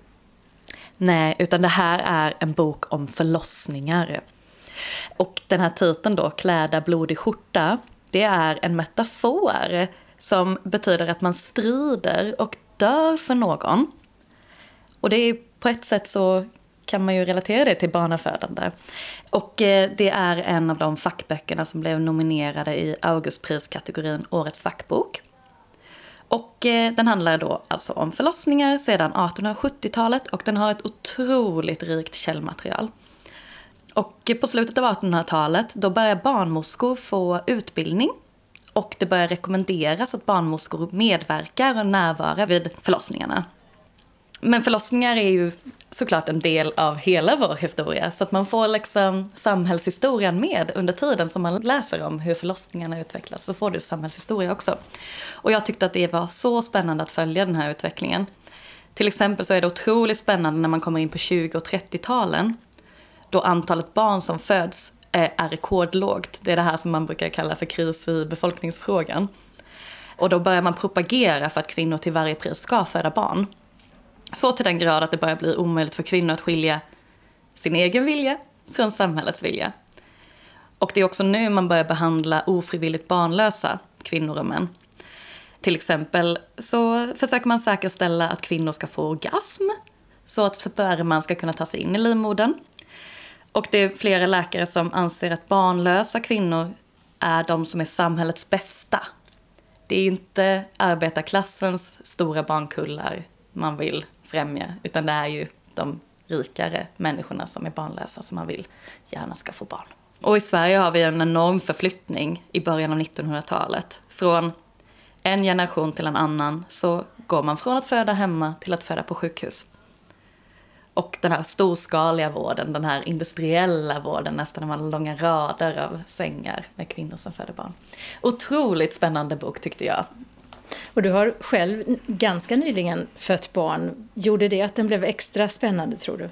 Nej, utan det här är en bok om förlossningar. Och den här titeln då, Kläda blodig skjorta, det är en metafor som betyder att man strider och dör för någon. Och det är på ett sätt så kan man ju relatera det till barnafödande. Och eh, det är en av de fackböckerna som blev nominerade i Augustpriskategorin Årets fackbok. Och eh, den handlar då alltså om förlossningar sedan 1870-talet och den har ett otroligt rikt källmaterial. Och eh, på slutet av 1800-talet då börjar barnmorskor få utbildning och det börjar rekommenderas att barnmorskor medverkar och närvarar vid förlossningarna. Men förlossningar är ju såklart en del av hela vår historia. Så att man får liksom samhällshistorien med under tiden som man läser om hur förlossningarna utvecklas. Så får du samhällshistoria också. Och jag tyckte att det var så spännande att följa den här utvecklingen. Till exempel så är det otroligt spännande när man kommer in på 20 och 30-talen. Då antalet barn som föds eh, är rekordlågt. Det är det här som man brukar kalla för kris i befolkningsfrågan. Och då börjar man propagera för att kvinnor till varje pris ska föda barn. Så till den grad att det börjar bli omöjligt för kvinnor att skilja sin egen vilja från samhällets vilja. Och det är också nu man börjar behandla ofrivilligt barnlösa kvinnor och män. Till exempel så försöker man säkerställa att kvinnor ska få orgasm så att sperman ska kunna ta sig in i livmodern. Och det är flera läkare som anser att barnlösa kvinnor är de som är samhällets bästa. Det är inte arbetarklassens stora barnkullar man vill främja, utan det är ju de rikare människorna som är barnlösa som man vill gärna ska få barn. Och i Sverige har vi en enorm förflyttning i början av 1900-talet. Från en generation till en annan så går man från att föda hemma till att föda på sjukhus. Och den här storskaliga vården, den här industriella vården, nästan när man har långa rader av sängar med kvinnor som föder barn. Otroligt spännande bok tyckte jag. Och du har själv ganska nyligen fött barn. Gjorde det att den blev extra spännande tror du?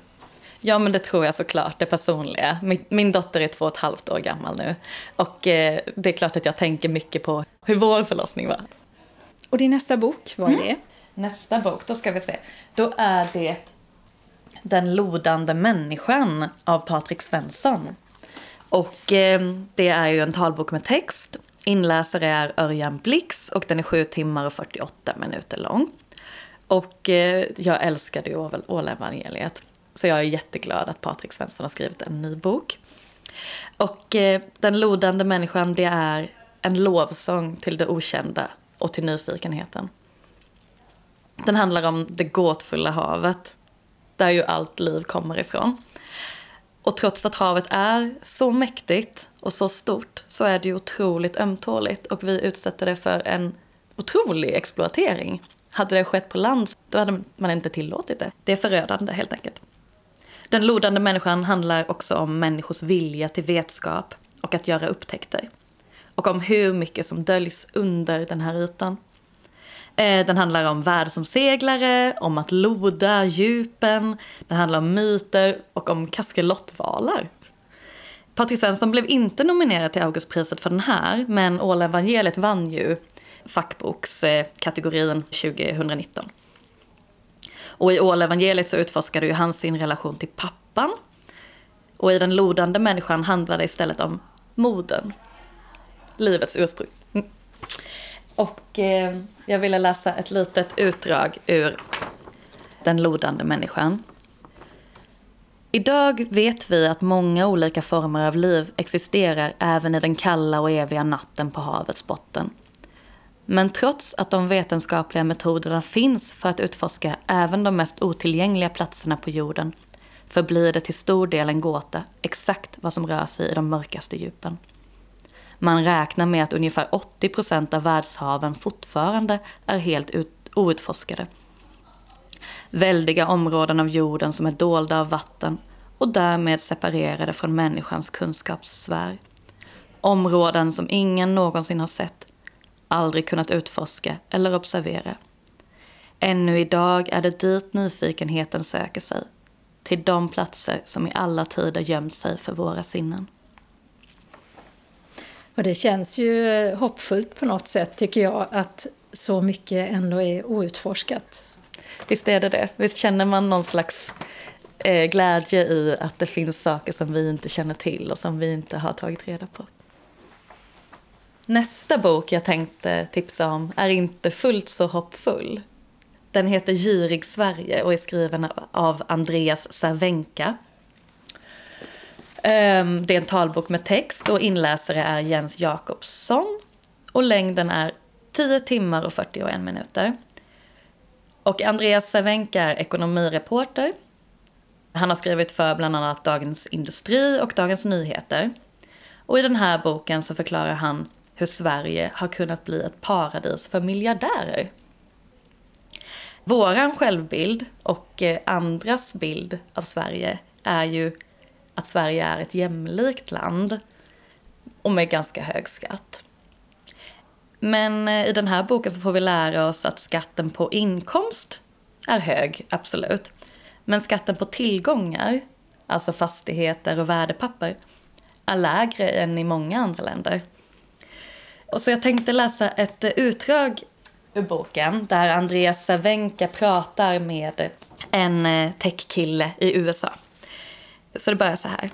Ja, men det tror jag såklart, det personliga. Min, min dotter är två och ett halvt år gammal nu. Och eh, det är klart att jag tänker mycket på hur vår förlossning var. Och din nästa bok, vad är mm. det? Nästa bok, då ska vi se. Då är det Den lodande människan av Patrik Svensson. Och eh, det är ju en talbok med text Inläsare är Örjan Blix och den är 7 timmar och 48 minuter lång. Och eh, jag älskade ju Ålevangeliet. Så jag är jätteglad att Patrik Svensson har skrivit en ny bok. Och eh, Den lodande människan det är en lovsång till det okända och till nyfikenheten. Den handlar om det gåtfulla havet, där ju allt liv kommer ifrån. Och trots att havet är så mäktigt och så stort så är det ju otroligt ömtåligt och vi utsätter det för en otrolig exploatering. Hade det skett på land då hade man inte tillåtit det. Det är förödande helt enkelt. Den lodande människan handlar också om människors vilja till vetskap och att göra upptäckter. Och om hur mycket som döljs under den här ytan. Eh, den handlar om världsomseglare, om att loda djupen, den handlar om myter och om kaskelottvalar. Patrik Svensson blev inte nominerad till Augustpriset för den här, men Ålevangeliet vann ju fackbokskategorin 2019. Och i Ålevangeliet så utforskade ju han sin relation till pappan. Och i Den lodande människan handlar det istället om modern. Livets ursprung. Mm. Och eh, jag ville läsa ett litet utdrag ur Den lodande människan. Idag vet vi att många olika former av liv existerar även i den kalla och eviga natten på havets botten. Men trots att de vetenskapliga metoderna finns för att utforska även de mest otillgängliga platserna på jorden förblir det till stor del en gåta exakt vad som rör sig i de mörkaste djupen. Man räknar med att ungefär 80 procent av världshaven fortfarande är helt outforskade. Väldiga områden av jorden som är dolda av vatten och därmed separerade från människans kunskapssfär. Områden som ingen någonsin har sett, aldrig kunnat utforska eller observera. Ännu idag är det dit nyfikenheten söker sig. Till de platser som i alla tider gömt sig för våra sinnen. Och det känns ju hoppfullt på något sätt tycker jag att så mycket ändå är outforskat. Visst är det det. Visst känner man någon slags eh, glädje i att det finns saker som vi inte känner till och som vi inte har tagit reda på. Nästa bok jag tänkte tipsa om är inte fullt så hoppfull. Den heter Girig Sverige och är skriven av Andreas Cervenka. Ehm, det är en talbok med text och inläsare är Jens Jakobsson. Och längden är 10 timmar och 41 minuter. Och Andreas Cervenka är ekonomireporter. Han har skrivit för bland annat Dagens Industri och Dagens Nyheter. Och i den här boken så förklarar han hur Sverige har kunnat bli ett paradis för miljardärer. Våran självbild och eh, andras bild av Sverige är ju att Sverige är ett jämlikt land och med ganska hög skatt. Men eh, i den här boken så får vi lära oss att skatten på inkomst är hög, absolut. Men skatten på tillgångar, alltså fastigheter och värdepapper, är lägre än i många andra länder. Och så jag tänkte läsa ett eh, utdrag ur boken där Andreas Cervenka pratar med en eh, techkille i USA. Så det börjar så här.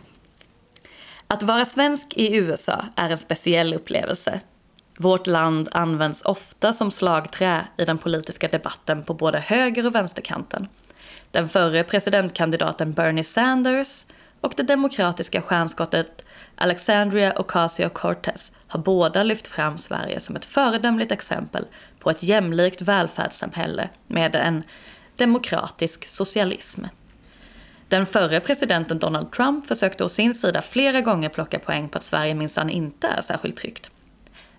Att vara svensk i USA är en speciell upplevelse. Vårt land används ofta som slagträ i den politiska debatten på både höger och vänsterkanten. Den förre presidentkandidaten Bernie Sanders och det demokratiska stjärnskottet Alexandria Ocasio-Cortez har båda lyft fram Sverige som ett föredömligt exempel på ett jämlikt välfärdssamhälle med en demokratisk socialism. Den förre presidenten Donald Trump försökte å sin sida flera gånger plocka poäng på att Sverige minsann inte är särskilt tryggt.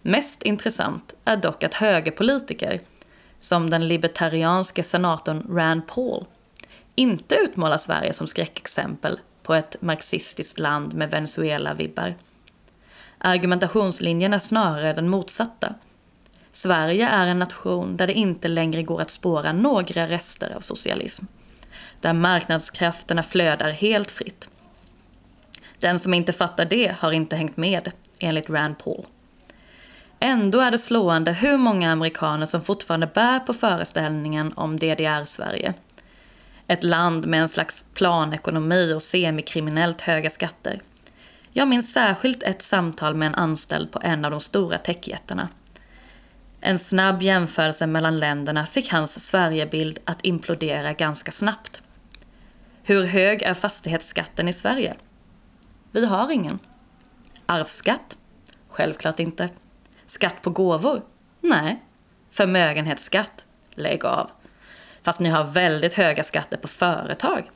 Mest intressant är dock att högerpolitiker, som den libertarianske senatorn Rand Paul, inte utmålar Sverige som skräckexempel på ett marxistiskt land med Venezuela-vibbar. Argumentationslinjen är snarare den motsatta. Sverige är en nation där det inte längre går att spåra några rester av socialism. Där marknadskrafterna flödar helt fritt. Den som inte fattar det har inte hängt med, enligt Rand Paul. Ändå är det slående hur många amerikaner som fortfarande bär på föreställningen om DDR-Sverige ett land med en slags planekonomi och semikriminellt höga skatter. Jag minns särskilt ett samtal med en anställd på en av de stora techjättarna. En snabb jämförelse mellan länderna fick hans Sverigebild att implodera ganska snabbt. Hur hög är fastighetsskatten i Sverige? Vi har ingen. Arvsskatt? Självklart inte. Skatt på gåvor? Nej. Förmögenhetsskatt? Lägg av. Fast ni har väldigt höga skatter på företag.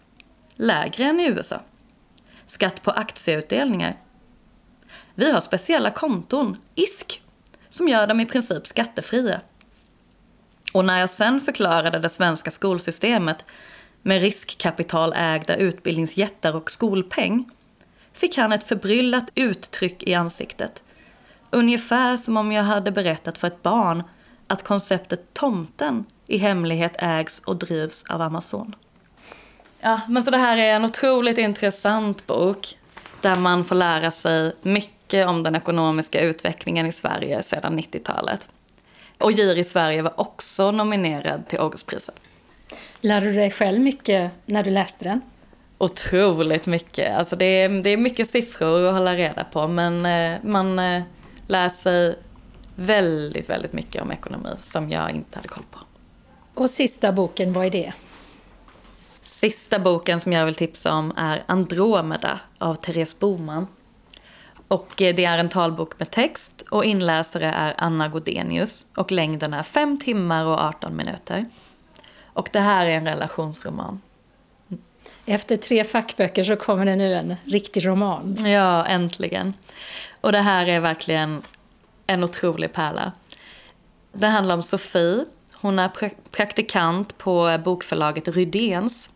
Lägre än i USA. Skatt på aktieutdelningar. Vi har speciella konton, ISK, som gör dem i princip skattefria. Och när jag sen förklarade det svenska skolsystemet med riskkapitalägda utbildningsjättar och skolpeng fick han ett förbryllat uttryck i ansiktet. Ungefär som om jag hade berättat för ett barn att konceptet tomten i hemlighet ägs och drivs av Amazon. Ja, men så det här är en otroligt intressant bok där man får lära sig mycket om den ekonomiska utvecklingen i Sverige sedan 90-talet. Och Gir i Sverige var också nominerad till Augustpriset. Lärde du dig själv mycket när du läste den? Otroligt mycket. Alltså det, är, det är mycket siffror att hålla reda på men eh, man eh, lär sig väldigt, väldigt mycket om ekonomi som jag inte hade koll på. Och sista boken, vad är det? Sista boken som jag vill tipsa om är Andromeda av Therese Boman. Och eh, det är en talbok med text och inläsare är Anna Godenius och längden är 5 timmar och 18 minuter. Och det här är en relationsroman. Efter tre fackböcker så kommer det nu en riktig roman. Ja, äntligen. Och det här är verkligen en otrolig pärla. Det handlar om Sofie. Hon är praktikant på bokförlaget Rydéns.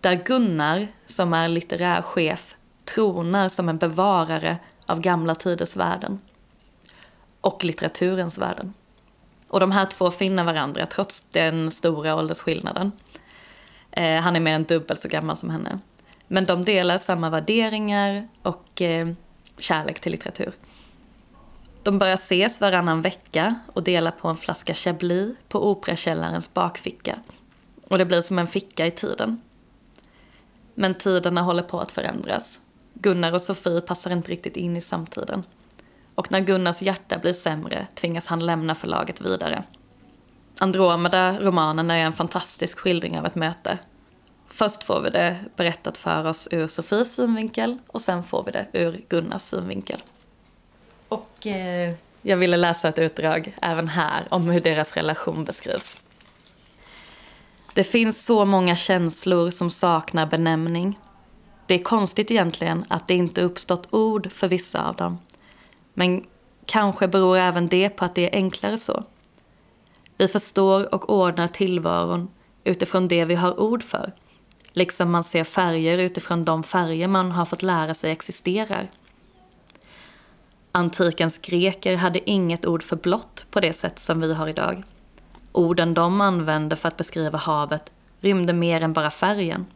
Där Gunnar, som är litterär chef, tronar som en bevarare av gamla tiders världen. Och litteraturens världen. Och de här två finner varandra trots den stora åldersskillnaden. Eh, han är mer än dubbelt så gammal som henne. Men de delar samma värderingar och eh, kärlek till litteratur. De börjar ses varannan vecka och delar på en flaska Chablis på Operakällarens bakficka. Och det blir som en ficka i tiden. Men tiderna håller på att förändras. Gunnar och Sofie passar inte riktigt in i samtiden. Och när Gunnars hjärta blir sämre tvingas han lämna förlaget vidare. Andromeda-romanen är en fantastisk skildring av ett möte. Först får vi det berättat för oss ur Sofies synvinkel och sen får vi det ur Gunnars synvinkel. Och eh, jag ville läsa ett utdrag även här om hur deras relation beskrivs. Det finns så många känslor som saknar benämning. Det är konstigt egentligen att det inte uppstått ord för vissa av dem. Men kanske beror även det på att det är enklare så. Vi förstår och ordnar tillvaron utifrån det vi har ord för. Liksom man ser färger utifrån de färger man har fått lära sig existerar. Antikens greker hade inget ord för blått på det sätt som vi har idag. Orden de använde för att beskriva havet rymde mer än bara färgen.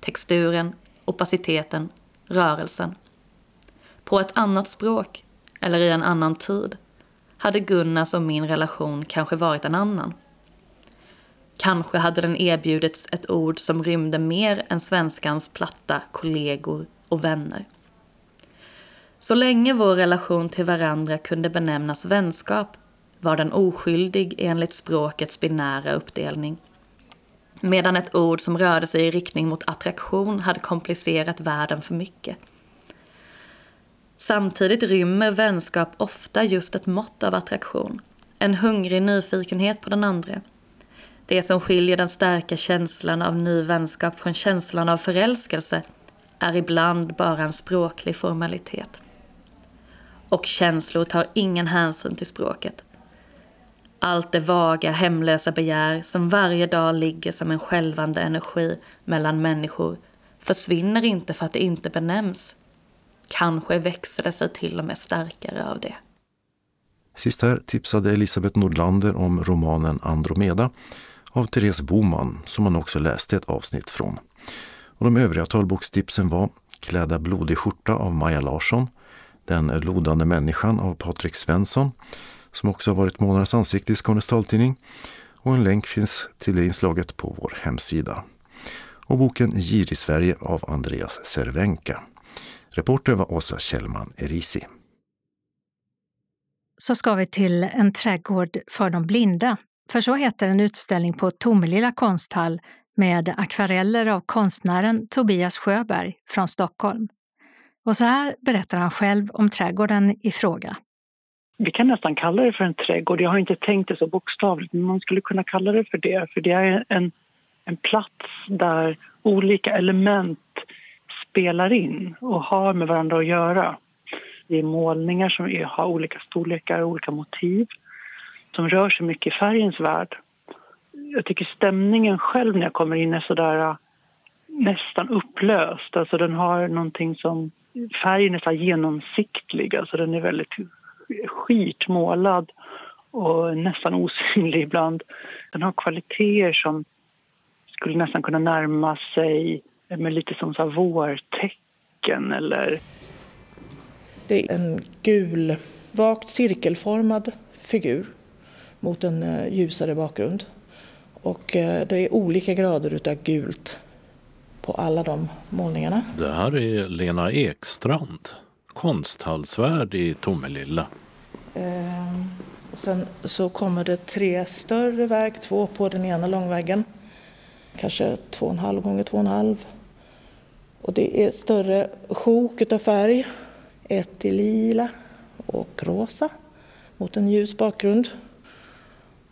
Texturen, opaciteten, rörelsen. På ett annat språk, eller i en annan tid, hade Gunnars och min relation kanske varit en annan. Kanske hade den erbjudits ett ord som rymde mer än svenskans platta kollegor och vänner. Så länge vår relation till varandra kunde benämnas vänskap var den oskyldig enligt språkets binära uppdelning. Medan ett ord som rörde sig i riktning mot attraktion hade komplicerat världen för mycket. Samtidigt rymmer vänskap ofta just ett mått av attraktion. En hungrig nyfikenhet på den andra. Det som skiljer den starka känslan av ny vänskap från känslan av förälskelse är ibland bara en språklig formalitet. Och känslor tar ingen hänsyn till språket. Allt det vaga, hemlösa begär som varje dag ligger som en skälvande energi mellan människor försvinner inte för att det inte benämns. Kanske växer det sig till och med starkare av det. Sist här tipsade Elisabeth Nordlander om romanen Andromeda av Therese Boman som man också läste ett avsnitt från. Och de övriga talbokstipsen var Kläda blodig skjorta av Maja Larsson, Den lodande människan av Patrik Svensson som också har varit månadens ansikte i Skånes taltidning. Och en länk finns till det inslaget på vår hemsida. Och boken Gir i Sverige av Andreas Cervenka. Reporter var Åsa Kjellman Erisi. Så ska vi till en trädgård för de blinda. För så heter en utställning på Tomelilla konsthall med akvareller av konstnären Tobias Sjöberg från Stockholm. Och så här berättar han själv om trädgården i fråga vi kan nästan kalla det för en trädgård. Jag har inte tänkt det så bokstavligt, men man skulle kunna kalla det för det. För det är en, en plats där olika element spelar in och har med varandra att göra. Det är målningar som är, har olika storlekar och olika motiv som rör sig mycket i färgens värld. Jag tycker stämningen själv när jag kommer in är sådär äh, nästan upplöst. Alltså den har någonting som... Färgen är så genomsiktlig. alltså den är väldigt skitmålad och nästan osynlig ibland. Den har kvaliteter som skulle nästan kunna närma sig med lite som så vårtecken eller... Det är en gul, vagt cirkelformad figur mot en eh, ljusare bakgrund. Och eh, det är olika grader utav gult på alla de målningarna. Det här är Lena Ekstrand konsthallsvärd i Tomelilla. Eh, sen så kommer det tre större verk, två på den ena långväggen. Kanske två och en halv gånger två och en halv. Och det är större sjok utav färg. Ett i lila och rosa mot en ljus bakgrund.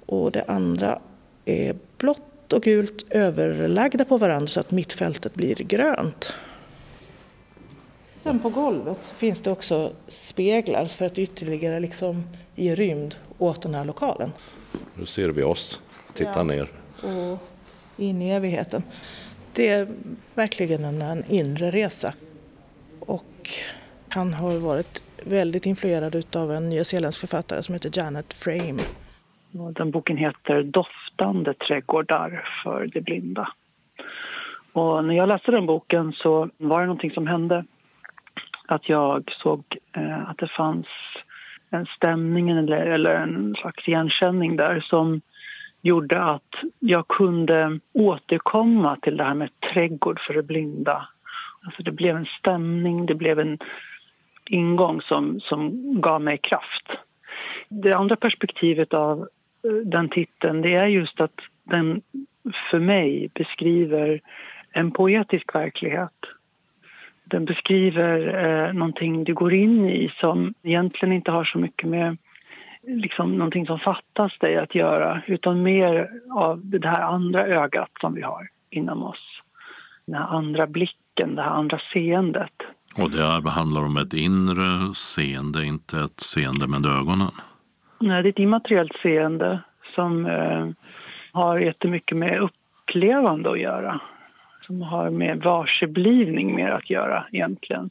Och det andra är blått och gult överlagda på varandra så att mittfältet blir grönt. Sen på golvet finns det också speglar för att ytterligare liksom ge rymd åt den här lokalen. Nu ser vi oss titta Ja. ner. Och in i evigheten. Det är verkligen en, en inre resa. Och han har varit väldigt influerad av en nyzeeländsk författare som heter Janet Frame. Den boken heter Doftande trädgårdar för de blinda. Och när jag läste den boken så var det någonting som hände. Att jag såg eh, att det fanns en stämning eller, eller en slags igenkänning där som gjorde att jag kunde återkomma till det här med trädgård för de blinda. Alltså det blev en stämning, det blev en ingång som, som gav mig kraft. Det andra perspektivet av eh, den titeln det är just att den för mig beskriver en poetisk verklighet. Den beskriver eh, någonting du går in i som egentligen inte har så mycket med liksom, någonting som fattas dig att göra utan mer av det här andra ögat som vi har inom oss. Den här andra blicken, det här andra seendet. Och det här handlar om ett inre seende, inte ett seende med ögonen. Nej, det är ett immateriellt seende som eh, har jättemycket med upplevande att göra. Som har med varseblivning mer att göra egentligen.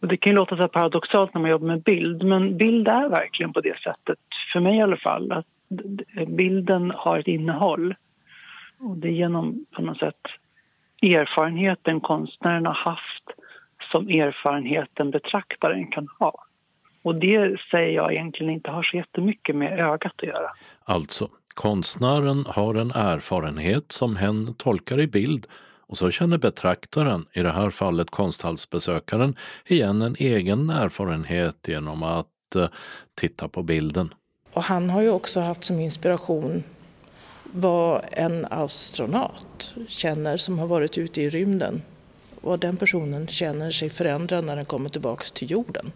Och det kan ju låta så här paradoxalt när man jobbar med bild men bild är verkligen på det sättet, för mig i alla fall, att bilden har ett innehåll. Och det är genom på något sätt erfarenheten konstnären har haft som erfarenheten betraktaren kan ha. Och det säger jag egentligen inte har så jättemycket med ögat att göra. Alltså, konstnären har en erfarenhet som hen tolkar i bild och så känner betraktaren, i det här fallet konsthallsbesökaren, igen en egen erfarenhet genom att eh, titta på bilden. Och han har ju också haft som inspiration vad en astronaut känner som har varit ute i rymden. Vad den personen känner sig förändrad när den kommer tillbaka till jorden.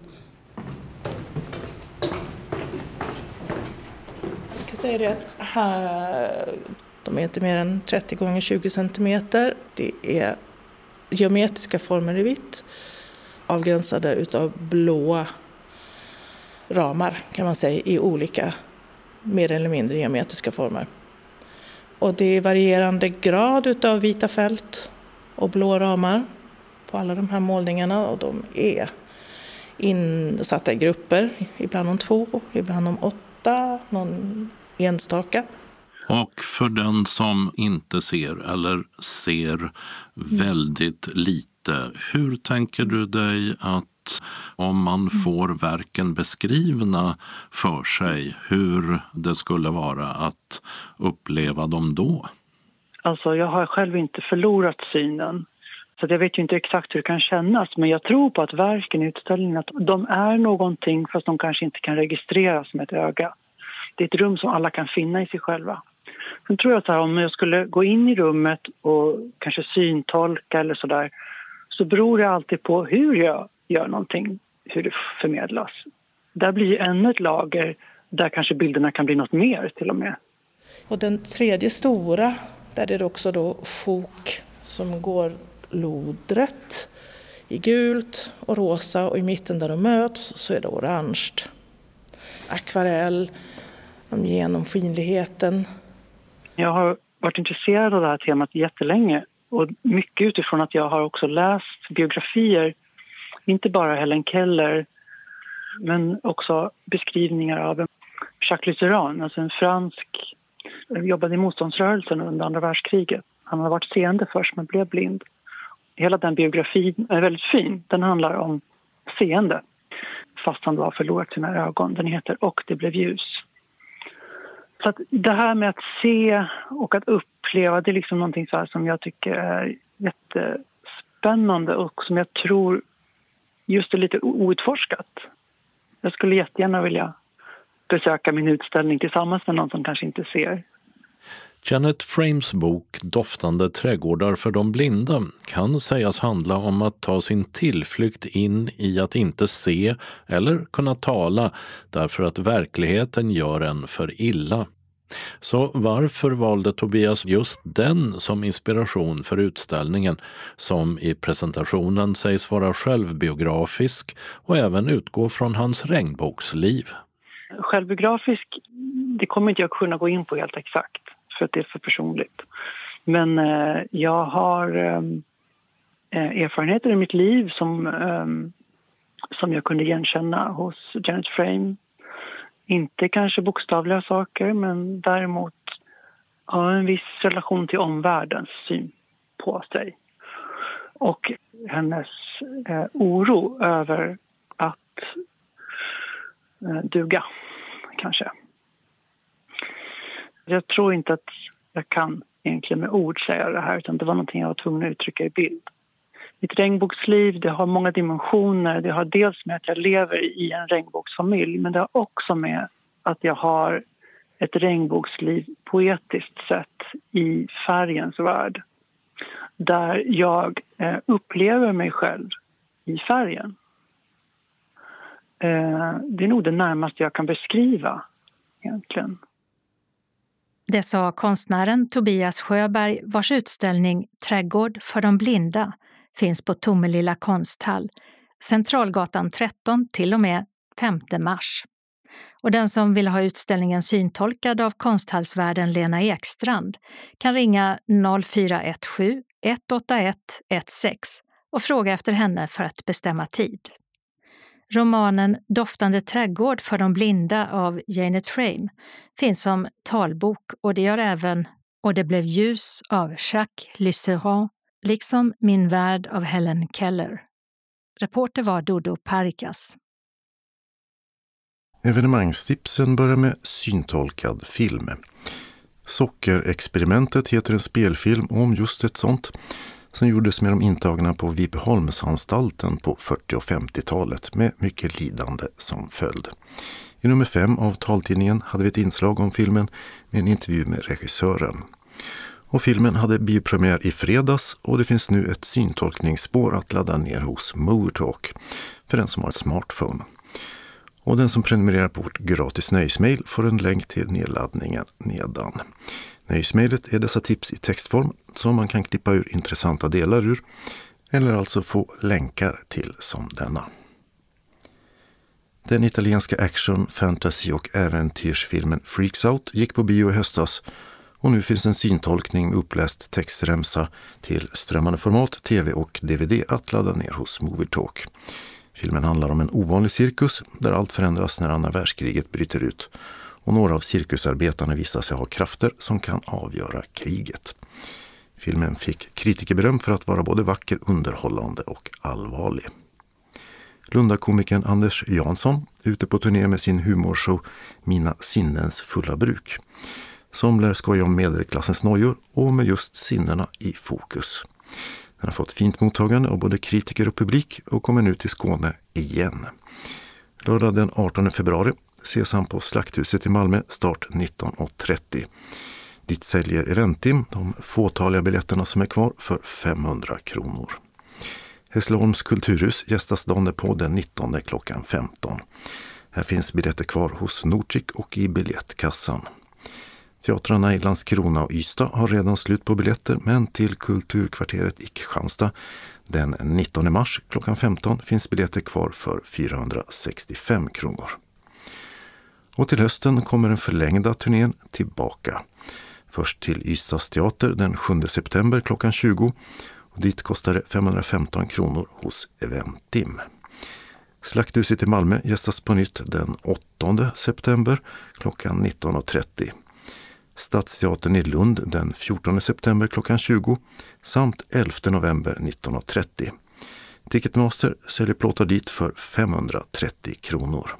Jag kan säga det att här, de är inte mer än 30 gånger 20 centimeter. Det är geometriska former i vitt avgränsade utav blåa ramar kan man säga i olika mer eller mindre geometriska former. Och det är varierande grad utav vita fält och blå ramar på alla de här målningarna och de är insatta i grupper, ibland om två, ibland om åtta, någon enstaka. Och för den som inte ser eller ser väldigt lite, hur tänker du dig att om man får verken beskrivna för sig, hur det skulle vara att uppleva dem då? Alltså jag har själv inte förlorat synen. Så jag vet ju inte exakt hur det kan kännas men jag tror på att verken i utställningen att de är någonting fast de kanske inte kan registreras med ett öga. Det är ett rum som alla kan finna i sig själva. Sen tror jag att om jag skulle gå in i rummet och kanske syntolka eller sådär så beror det alltid på hur jag gör någonting, hur det förmedlas. Där blir ju ännu ett lager där kanske bilderna kan bli något mer till och med. Och den tredje stora, där är det också då sjok som går lodrätt i gult och rosa och i mitten där de möts så är det orange. Akvarell, om genomskinligheten. Jag har varit intresserad av det här temat jättelänge och mycket utifrån att jag har också läst biografier, inte bara Helen Keller men också beskrivningar av Jacques Lutheran, alltså en fransk eh, jobbade i motståndsrörelsen under andra världskriget. Han har varit seende först men blev blind. Hela den biografin är väldigt fin. Den handlar om seende fast han då har förlorat sina ögon. Den heter Och det blev ljus. Så att det här med att se och att uppleva det är liksom någonting så här som jag tycker är jättespännande och som jag tror just är lite outforskat. Jag skulle jättegärna vilja besöka min utställning tillsammans med någon som kanske inte ser. Janet Frames bok Doftande trädgårdar för de blinda kan sägas handla om att ta sin tillflykt in i att inte se eller kunna tala därför att verkligheten gör en för illa. Så varför valde Tobias just den som inspiration för utställningen som i presentationen sägs vara självbiografisk och även utgå från hans regnbågsliv? Självbiografisk, det kommer inte jag kunna gå in på helt exakt för att det är för personligt. Men eh, jag har ehm, eh, erfarenheter i mitt liv som, eh, som jag kunde igenkänna hos Janet Frame. Inte kanske bokstavliga saker, men däremot har en viss relation till omvärldens syn på sig. Och hennes eh, oro över att eh, duga, kanske jag tror inte att jag kan egentligen med ord säga det här utan det var någonting jag var tvungen att uttrycka i bild. Mitt regnbågsliv det har många dimensioner. Det har dels med att jag lever i en regnbågsfamilj men det har också med att jag har ett regnbågsliv poetiskt sett i färgens värld. Där jag eh, upplever mig själv i färgen. Eh, det är nog det närmaste jag kan beskriva egentligen. Det sa konstnären Tobias Sjöberg vars utställning Trädgård för de blinda finns på Tomelilla konsthall, Centralgatan 13 till och med 5 mars. Och den som vill ha utställningen syntolkad av konsthallsvärden Lena Ekstrand kan ringa 0417 181 16 och fråga efter henne för att bestämma tid. Romanen Doftande trädgård för de blinda av Janet Frame finns som talbok och det gör även Och det blev ljus av Jacques Lucéran liksom Min värld av Helen Keller. Reporter var Dodo Parikas. Evenemangstipsen börjar med syntolkad film. Sockerexperimentet heter en spelfilm om just ett sånt som gjordes med de intagna på Vipeholmsanstalten på 40 och 50-talet med mycket lidande som följd. I nummer fem av taltidningen hade vi ett inslag om filmen med en intervju med regissören. Och filmen hade biopremiär i fredags och det finns nu ett syntolkningsspår att ladda ner hos Movertalk för den som har smartphone. Och den som prenumererar på vårt gratis nöjesmail får en länk till nedladdningen nedan. Nöjesmejlet är dessa tips i textform som man kan klippa ur intressanta delar ur eller alltså få länkar till som denna. Den italienska action, fantasy och äventyrsfilmen Freaks Out gick på bio i höstas och nu finns en syntolkning med uppläst textremsa till strömmande format, tv och dvd att ladda ner hos Movietalk. Filmen handlar om en ovanlig cirkus där allt förändras när andra världskriget bryter ut och några av cirkusarbetarna visar sig ha krafter som kan avgöra kriget. Filmen fick kritikerberöm för att vara både vacker, underhållande och allvarlig. Lundakomikern Anders Jansson ute på turné med sin humorshow Mina sinnens fulla bruk. Som lär skoja om medelklassens nojor och med just sinnena i fokus. Den har fått fint mottagande av både kritiker och publik och kommer nu till Skåne igen. Lördag den 18 februari ses han på Slakthuset i Malmö start 19.30. Dit säljer Eventim de fåtaliga biljetterna som är kvar för 500 kronor. Hässleholms kulturhus gästas dagen på den 19 klockan 15. Här finns biljetter kvar hos Nordic och i biljettkassan. Teatrarna i Landskrona och Ystad har redan slut på biljetter men till Kulturkvarteret i Kristianstad den 19 mars klockan 15 finns biljetter kvar för 465 kronor. Och till hösten kommer den förlängda turnén tillbaka. Först till Ystads teater den 7 september klockan 20 och dit kostar det 515 kronor hos Eventim. Slakthuset i Malmö gästas på nytt den 8 september klockan 19.30. Stadsteatern i Lund den 14 september klockan 20 samt 11 november 19.30. Ticketmaster säljer plåtar dit för 530 kronor.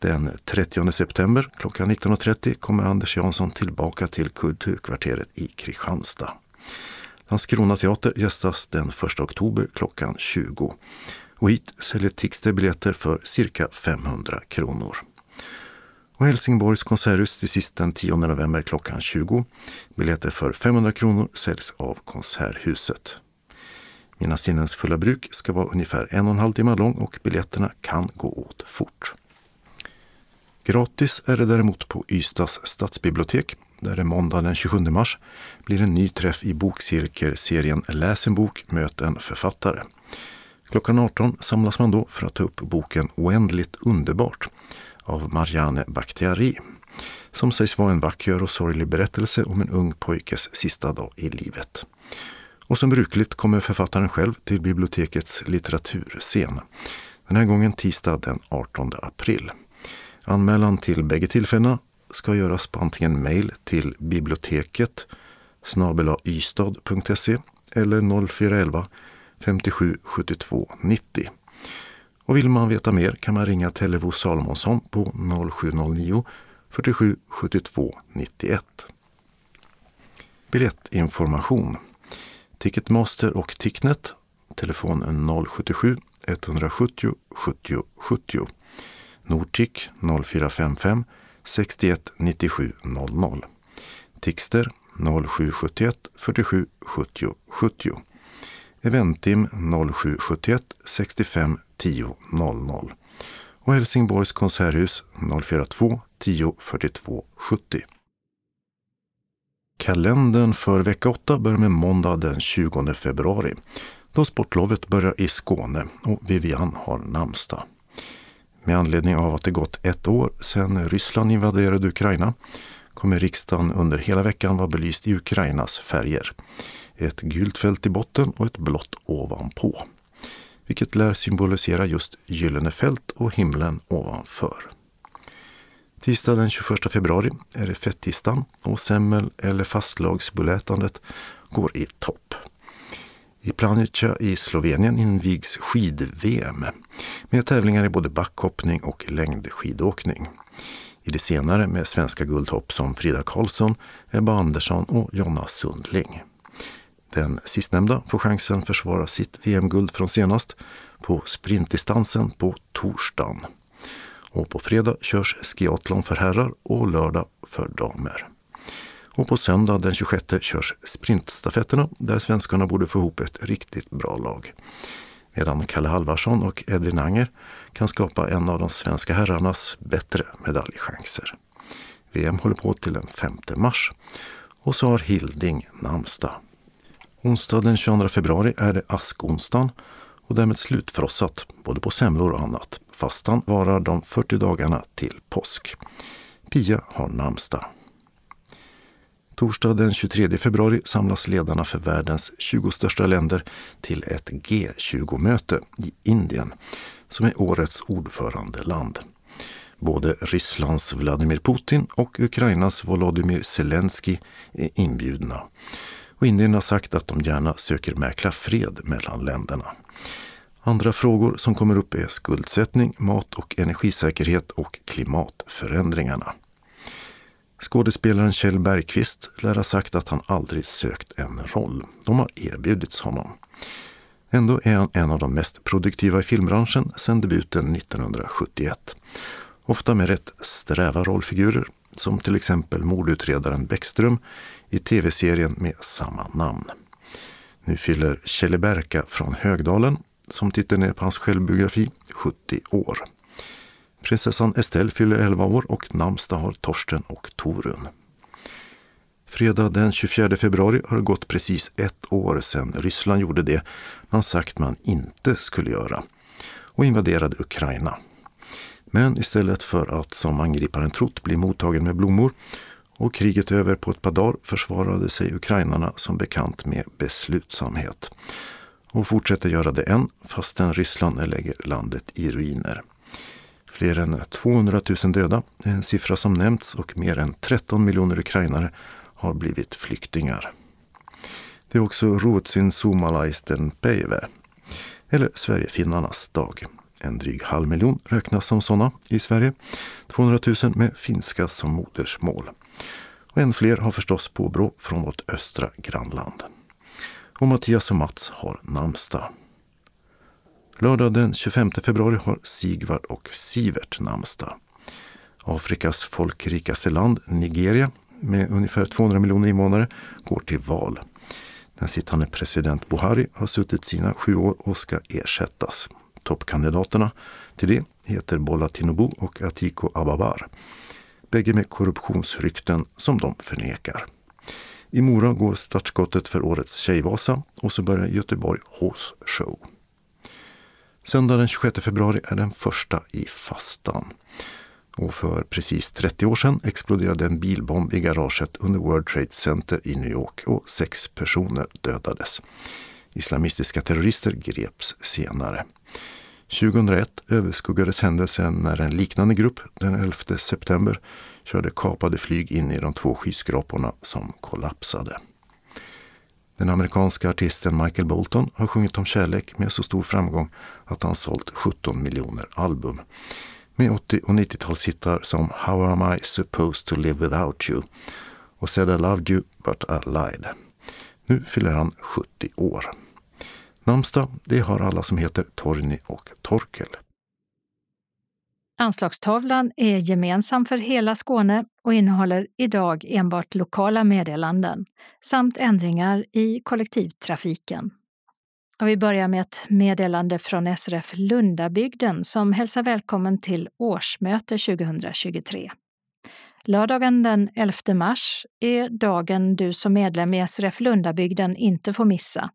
Den 30 september klockan 19.30 kommer Anders Jansson tillbaka till Kulturkvarteret i Kristianstad. Landskrona teater gästas den 1 oktober klockan 20 och hit säljer Tixter biljetter för cirka 500 kronor. Och Helsingborgs konserthus till sist den 10 november klockan 20. Biljetter för 500 kronor säljs av Konserthuset. Mina sinnens fulla bruk ska vara ungefär en och en halv timme lång och biljetterna kan gå åt fort. Gratis är det däremot på Ystads stadsbibliotek där det måndag den 27 mars blir en ny träff i bokcirkelserien Läs en bok, möt en författare. Klockan 18 samlas man då för att ta upp boken Oändligt underbart av Marianne Bakhtiari som sägs vara en vacker och sorglig berättelse om en ung pojkes sista dag i livet. Och som brukligt kommer författaren själv till bibliotekets litteraturscen. Den här gången tisdag den 18 april. Anmälan till bägge tillfällena ska göras på antingen mejl till biblioteket snabelaystad.se eller 0411 57 72 90. Och vill man veta mer kan man ringa Tellevo Salomonsson på 0709 47 72 91. Biljettinformation Ticketmaster och Ticknet telefon 077 170 70 70 Nortic 0455 61 97 00 Tixter 0771 47 70 70 Eventim 0771 65 10 00 och Helsingborgs konserthus 042 10 42 70. Kalendern för vecka 8 börjar med måndag den 20 februari då sportlovet börjar i Skåne och Vivian har namnsdag. Med anledning av att det gått ett år sedan Ryssland invaderade Ukraina kommer riksdagen under hela veckan vara belyst i Ukrainas färger. Ett gult fält i botten och ett blått ovanpå. Vilket lär symbolisera just gyllene fält och himlen ovanför. Tisdag den 21 februari är det fettisdagen och semmel eller fastlagsbullätandet går i topp. I Planica i Slovenien invigs skid-VM med tävlingar i både backhoppning och längdskidåkning. I det senare med svenska guldhopp som Frida Karlsson, Ebba Andersson och Jonna Sundling. Den sistnämnda får chansen försvara sitt VM-guld från senast på sprintdistansen på torsdagen. Och på fredag körs skiathlon för herrar och lördag för damer. Och på söndag den 26 körs sprintstafetterna där svenskarna borde få ihop ett riktigt bra lag. Medan Kalle Halvarsson och Edvin Anger kan skapa en av de svenska herrarnas bättre medaljchanser. VM håller på till den 5 mars. Och så har Hilding namnsdag. Onsdag den 22 februari är det askonsdagen och därmed slutfrossat både på semlor och annat. Fastan varar de 40 dagarna till påsk. Pia har namnsdag. Torsdag den 23 februari samlas ledarna för världens 20 största länder till ett G20-möte i Indien som är årets ordförandeland. Både Rysslands Vladimir Putin och Ukrainas Volodymyr Zelensky är inbjudna. Och Indien har sagt att de gärna söker mäkla fred mellan länderna. Andra frågor som kommer upp är skuldsättning, mat och energisäkerhet och klimatförändringarna. Skådespelaren Kjell Bergqvist lär ha sagt att han aldrig sökt en roll. De har erbjudits honom. Ändå är han en av de mest produktiva i filmbranschen sedan debuten 1971. Ofta med rätt sträva rollfigurer, som till exempel mordutredaren Bäckström i tv-serien med samma namn. Nu fyller Kjelle Berka från Högdalen, som tittar ner på hans självbiografi, 70 år. Prinsessan Estelle fyller 11 år och namnsdag har Torsten och Torun. Fredag den 24 februari har det gått precis ett år sedan Ryssland gjorde det man sagt man inte skulle göra och invaderade Ukraina. Men istället för att som angriparen trott bli mottagen med blommor och kriget över på ett par dagar försvarade sig ukrainarna som bekant med beslutsamhet och fortsätter göra det än fastän Ryssland lägger landet i ruiner. Fler än 200 000 döda är en siffra som nämnts och mer än 13 miljoner ukrainare har blivit flyktingar. Det är också Ruotsin Suomalaisten päivä, eller Sverigefinnarnas dag. En dryg halv miljon räknas som sådana i Sverige. 200 000 med finska som modersmål. Och än fler har förstås påbrå från vårt östra grannland. Och Mattias och Mats har namnsdag. Lördag den 25 februari har Sigvard och Sivert namnsdag. Afrikas folkrikaste land, Nigeria, med ungefär 200 miljoner invånare, går till val. Den sittande president Buhari har suttit sina sju år och ska ersättas. Toppkandidaterna till det heter Bola Tinubu och Atiko Ababar. Bägge med korruptionsrykten som de förnekar. I Mora går startskottet för årets Tjejvasa och så börjar Göteborg Horse Show. Söndag den 26 februari är den första i fastan. Och för precis 30 år sedan exploderade en bilbomb i garaget under World Trade Center i New York och sex personer dödades. Islamistiska terrorister greps senare. 2001 överskuggades händelsen när en liknande grupp den 11 september körde kapade flyg in i de två skyskraporna som kollapsade. Den amerikanska artisten Michael Bolton har sjungit om kärlek med så stor framgång att han sålt 17 miljoner album. Med 80 och 90-talshittar som How am I supposed to live without you och Said I loved you but I lied. Nu fyller han 70 år. Namnsdag, det har alla som heter Torgny och Torkel. Anslagstavlan är gemensam för hela Skåne och innehåller idag enbart lokala meddelanden samt ändringar i kollektivtrafiken. Och vi börjar med ett meddelande från SRF Lundabygden som hälsar välkommen till årsmöte 2023. Lördagen den 11 mars är dagen du som medlem i SRF Lundabygden inte får missa.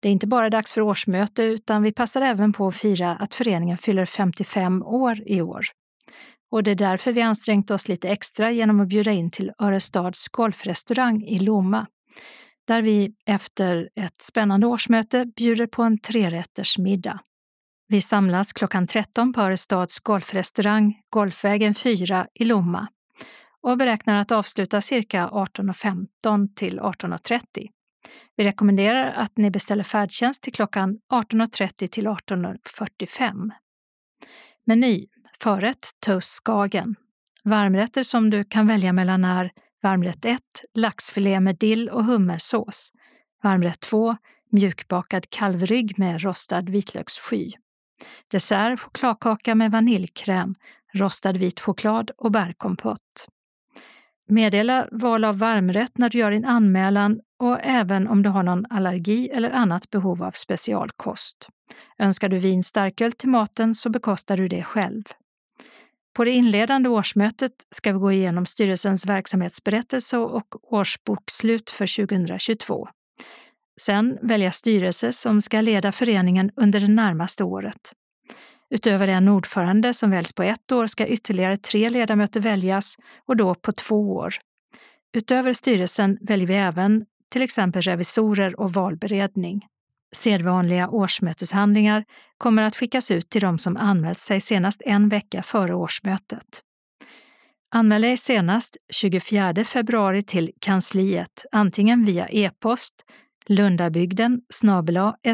Det är inte bara dags för årsmöte utan vi passar även på att fira att föreningen fyller 55 år i år. Och det är därför vi ansträngt oss lite extra genom att bjuda in till Örestads golfrestaurang i Lomma. Där vi efter ett spännande årsmöte bjuder på en trerättersmiddag. Vi samlas klockan 13 på Örestads golfrestaurang Golfvägen 4 i Lomma och beräknar att avsluta cirka 18.15 till 18.30. Vi rekommenderar att ni beställer färdtjänst till klockan 18.30 till 18.45. Meny Förrätt Toast Skagen. Varmrätter som du kan välja mellan är varmrätt 1 laxfilé med dill och hummersås. Varmrätt 2 mjukbakad kalvrygg med rostad vitlökssky. Dessert chokladkaka med vaniljkräm, rostad vit choklad och bärkompott. Meddela val av varmrätt när du gör din anmälan och även om du har någon allergi eller annat behov av specialkost. Önskar du vin starköl till maten så bekostar du det själv. På det inledande årsmötet ska vi gå igenom styrelsens verksamhetsberättelse och årsbokslut för 2022. Sen välja styrelse som ska leda föreningen under det närmaste året. Utöver en ordförande som väljs på ett år ska ytterligare tre ledamöter väljas och då på två år. Utöver styrelsen väljer vi även till exempel revisorer och valberedning. Sedvanliga årsmöteshandlingar kommer att skickas ut till de som anmält sig senast en vecka före årsmötet. Anmäl dig senast 24 februari till kansliet, antingen via e-post lundabygden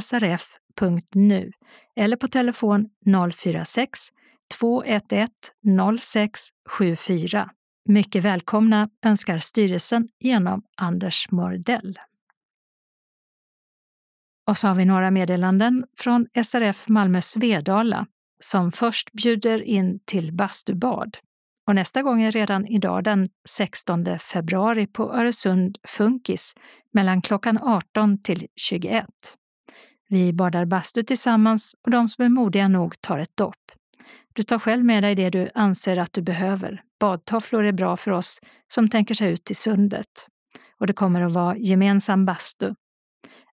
srf.nu eller på telefon 046 211 0674. Mycket välkomna önskar styrelsen genom Anders Mordell. Och så har vi några meddelanden från SRF Malmö Svedala som först bjuder in till bastubad. Och nästa gång är redan idag den 16 februari på Öresund Funkis mellan klockan 18 till 21. Vi badar bastu tillsammans och de som är modiga nog tar ett dopp. Du tar själv med dig det du anser att du behöver. Badtofflor är bra för oss som tänker sig ut till sundet. Och det kommer att vara gemensam bastu.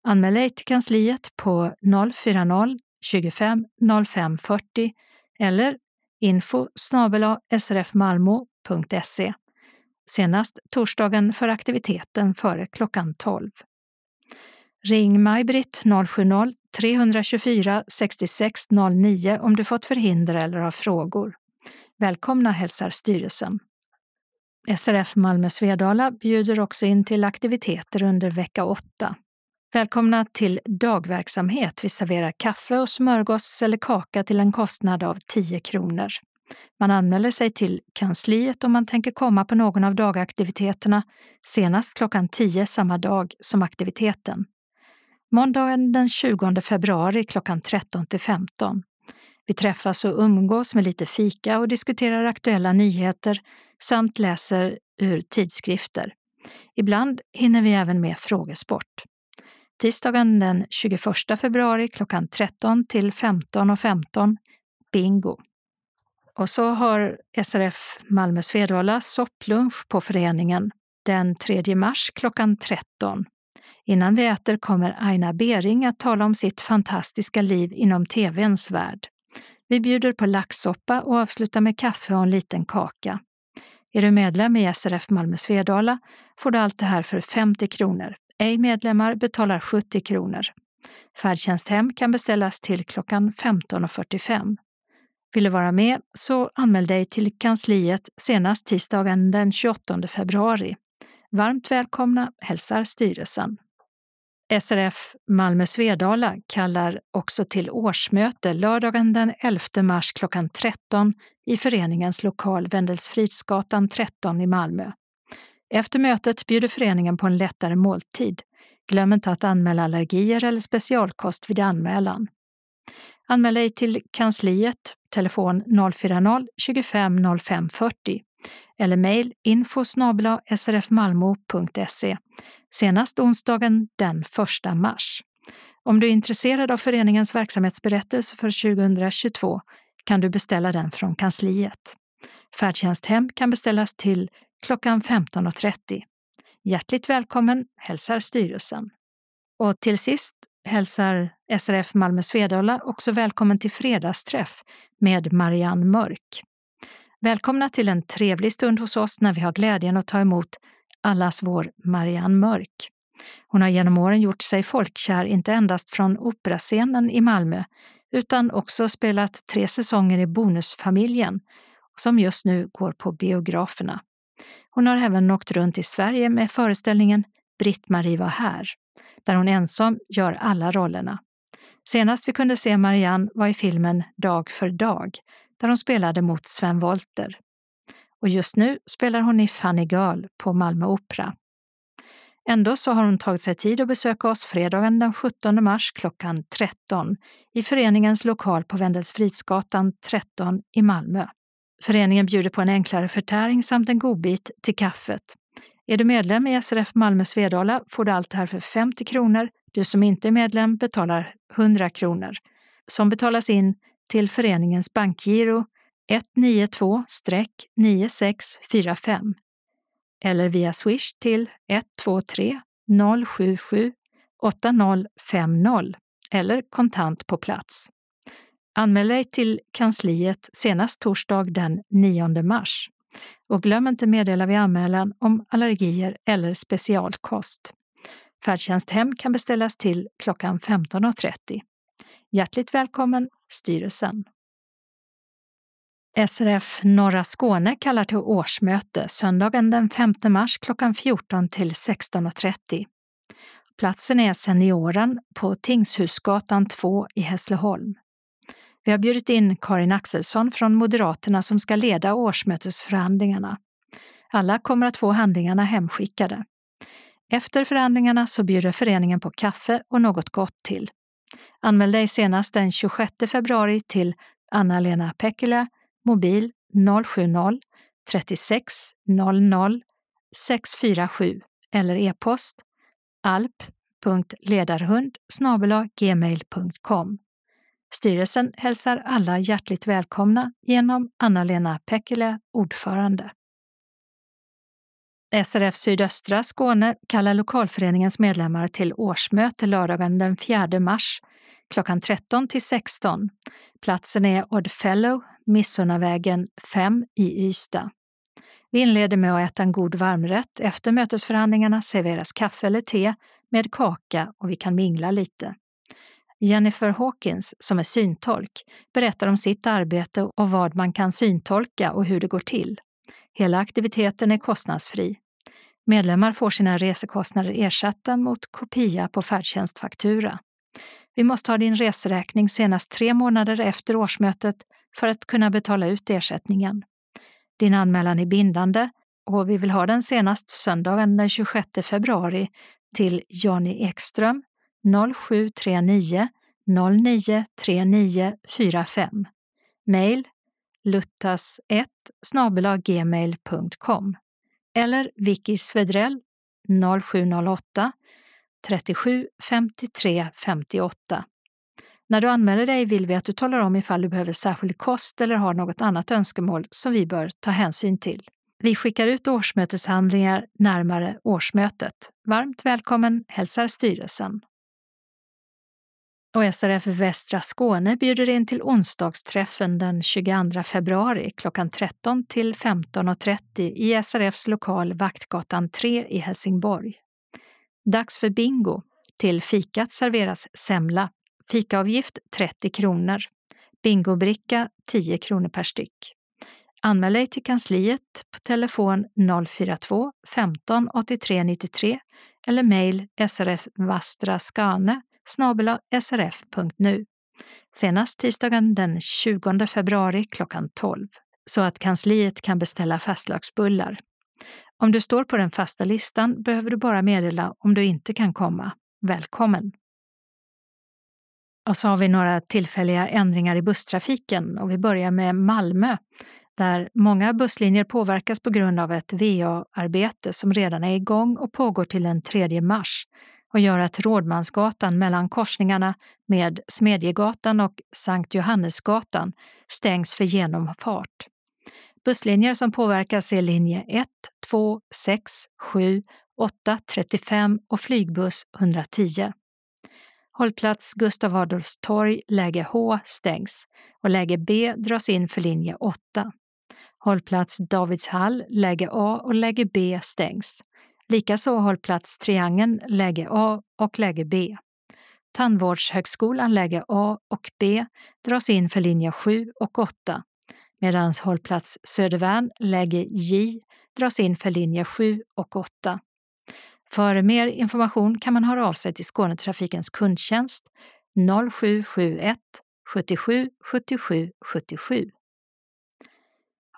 Anmäl dig till kansliet på 040 25 05 40 eller info srfmalmo.se senast torsdagen för aktiviteten före klockan 12. Ring Maj-Britt 070 324-6609 om du fått förhinder eller har frågor. Välkomna hälsar styrelsen. SRF Malmö Svedala bjuder också in till aktiviteter under vecka 8. Välkomna till dagverksamhet. Vi serverar kaffe och smörgås eller kaka till en kostnad av 10 kronor. Man anmäler sig till kansliet om man tänker komma på någon av dagaktiviteterna senast klockan 10 samma dag som aktiviteten. Måndagen den 20 februari klockan 13 till 15. Vi träffas och umgås med lite fika och diskuterar aktuella nyheter samt läser ur tidskrifter. Ibland hinner vi även med frågesport. Tisdagen den 21 februari klockan 13 till 15.15 .15, bingo. Och så har SRF Malmö Svedala sopplunch på föreningen den 3 mars klockan 13. Innan vi äter kommer Aina Bering att tala om sitt fantastiska liv inom tvns värld. Vi bjuder på laxsoppa och avslutar med kaffe och en liten kaka. Är du medlem i SRF Malmö Svedala får du allt det här för 50 kronor. Ej medlemmar betalar 70 kronor. Färdtjänsthem kan beställas till klockan 15.45. Vill du vara med så anmäl dig till kansliet senast tisdagen den 28 februari. Varmt välkomna hälsar styrelsen. SRF Malmö Svedala kallar också till årsmöte lördagen den 11 mars klockan 13 i föreningens lokal Wendelsfridsgatan 13 i Malmö. Efter mötet bjuder föreningen på en lättare måltid. Glöm inte att anmäla allergier eller specialkost vid anmälan. Anmäl dig till kansliet, telefon 040-25 05 40 eller mejl info srfmalmo.se senast onsdagen den 1 mars. Om du är intresserad av föreningens verksamhetsberättelse för 2022 kan du beställa den från kansliet. Färdtjänsthem kan beställas till klockan 15.30. Hjärtligt välkommen hälsar styrelsen. Och till sist hälsar SRF Malmö Svedala också välkommen till fredagsträff med Marianne Mörk. Välkomna till en trevlig stund hos oss när vi har glädjen att ta emot allas vår Marianne Mörk. Hon har genom åren gjort sig folkkär inte endast från operascenen i Malmö utan också spelat tre säsonger i Bonusfamiljen som just nu går på biograferna. Hon har även åkt runt i Sverige med föreställningen Britt-Marie var här, där hon ensam gör alla rollerna. Senast vi kunde se Marianne var i filmen Dag för dag, där hon spelade mot Sven Wollter. Och just nu spelar hon i Funny Girl på Malmö Opera. Ändå så har hon tagit sig tid att besöka oss fredagen den 17 mars klockan 13 i föreningens lokal på Vendelsfridsgatan 13 i Malmö. Föreningen bjuder på en enklare förtäring samt en godbit till kaffet. Är du medlem i SRF Malmö Svedala får du allt det här för 50 kronor. Du som inte är medlem betalar 100 kronor. Som betalas in till föreningens bankgiro 192-9645 eller via swish till 123 077 8050 eller kontant på plats. Anmäl dig till kansliet senast torsdag den 9 mars. Och glöm inte meddela vid anmälan om allergier eller specialkost. Färdtjänsthem kan beställas till klockan 15.30. Hjärtligt välkommen styrelsen. SRF Norra Skåne kallar till årsmöte söndagen den 5 mars klockan 14 till 16.30. Platsen är Senioren på Tingshusgatan 2 i Hässleholm. Vi har bjudit in Karin Axelsson från Moderaterna som ska leda årsmötesförhandlingarna. Alla kommer att få handlingarna hemskickade. Efter förhandlingarna så bjuder föreningen på kaffe och något gott till. Anmäl dig senast den 26 februari till Anna-Lena Pekkilä, mobil 070 36 00 647 eller e-post alp.ledarhund gmail.com. Styrelsen hälsar alla hjärtligt välkomna genom Anna-Lena Pekkilä, ordförande. SRF Sydöstra Skåne kallar lokalföreningens medlemmar till årsmöte lördagen den 4 mars klockan 13 till 16. Platsen är Oddfellow, Missunnavägen 5 i Ystad. Vi inleder med att äta en god varmrätt. Efter mötesförhandlingarna serveras kaffe eller te med kaka och vi kan mingla lite. Jennifer Hawkins, som är syntolk, berättar om sitt arbete och vad man kan syntolka och hur det går till. Hela aktiviteten är kostnadsfri. Medlemmar får sina resekostnader ersatta mot kopia på färdtjänstfaktura. Vi måste ha din reseräkning senast tre månader efter årsmötet för att kunna betala ut ersättningen. Din anmälan är bindande och vi vill ha den senast söndagen den 26 februari till Jonny Ekström 0739 093945 Mail luttas1 gmail.com eller Vicky Svedrell 0708 37 53 58. När du anmäler dig vill vi att du talar om ifall du behöver särskild kost eller har något annat önskemål som vi bör ta hänsyn till. Vi skickar ut årsmöteshandlingar närmare årsmötet. Varmt välkommen hälsar styrelsen. Och SRF Västra Skåne bjuder in till onsdagsträffen den 22 februari klockan 13 till 15.30 i SRFs lokal Vaktgatan 3 i Helsingborg. Dags för bingo. Till fikat serveras semla. Fikaavgift 30 kronor. Bingobricka 10 kronor per styck. Anmäl dig till kansliet på telefon 042 15 83 93 eller mejl srfvastraskane srf.nu senast tisdagen den 20 februari klockan 12 så att kansliet kan beställa fastlagsbullar. Om du står på den fasta listan behöver du bara meddela om du inte kan komma. Välkommen! Och så har vi några tillfälliga ändringar i busstrafiken och vi börjar med Malmö där många busslinjer påverkas på grund av ett VA-arbete som redan är igång och pågår till den 3 mars och gör att Rådmansgatan mellan korsningarna med Smedjegatan och Sankt Johannesgatan stängs för genomfart. Busslinjer som påverkas är linje 1, 2, 6, 7, 8, 35 och flygbuss 110. Hållplats Gustav Adolfs torg, läge H, stängs och läge B dras in för linje 8. Hållplats Davidshall, läge A och läge B stängs. Likaså hållplats Triangeln, läge A och läge B. Tandvårdshögskolan läge A och B dras in för linje 7 och 8 medan hållplats Södervärn, läge J, dras in för linje 7 och 8. För mer information kan man höra av sig till Skånetrafikens kundtjänst 0771 77 77 77.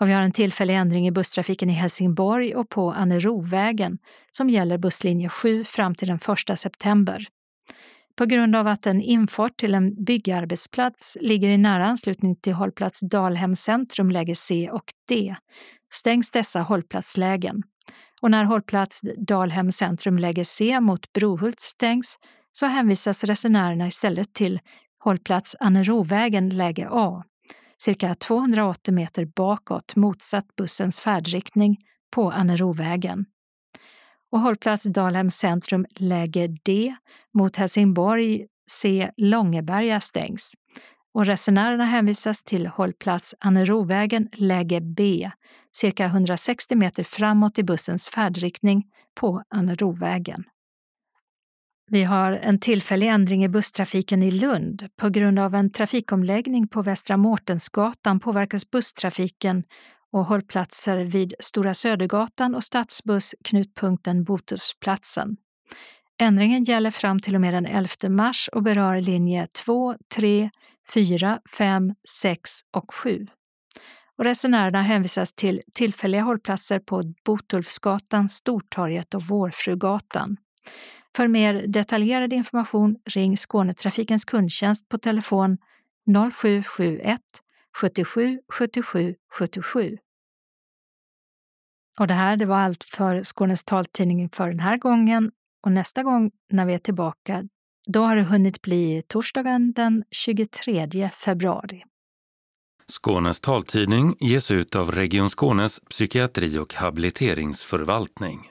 Och vi har en tillfällig ändring i busstrafiken i Helsingborg och på Annerovägen som gäller busslinje 7 fram till den 1 september. På grund av att en infart till en byggarbetsplats ligger i nära anslutning till hållplats Dalhem centrum läge C och D stängs dessa hållplatslägen. Och när hållplats Dalhem centrum läge C mot Brohult stängs så hänvisas resenärerna istället till hållplats Annerovägen läge A cirka 280 meter bakåt motsatt bussens färdriktning på Annerovägen. Och hållplats Dalhem centrum läge D mot Helsingborg C Långeberga stängs och resenärerna hänvisas till hållplats Annerovägen läge B, cirka 160 meter framåt i bussens färdriktning på Annerovägen. Vi har en tillfällig ändring i busstrafiken i Lund. På grund av en trafikomläggning på Västra Mårtensgatan påverkas busstrafiken och hållplatser vid Stora Södergatan och stadsbuss knutpunkten Botusplatsen. Ändringen gäller fram till och med den 11 mars och berör linje 2, 3, 4, 5, 6 och 7. Och resenärerna hänvisas till tillfälliga hållplatser på Botulfsgatan, Stortorget och Vårfrugatan. För mer detaljerad information ring Skånetrafikens kundtjänst på telefon 0771 77 77 77. Och det här det var allt för Skånes taltidning för den här gången och nästa gång när vi är tillbaka då har det hunnit bli torsdagen den 23 februari. Skånes taltidning ges ut av Region Skånes psykiatri och habiliteringsförvaltning.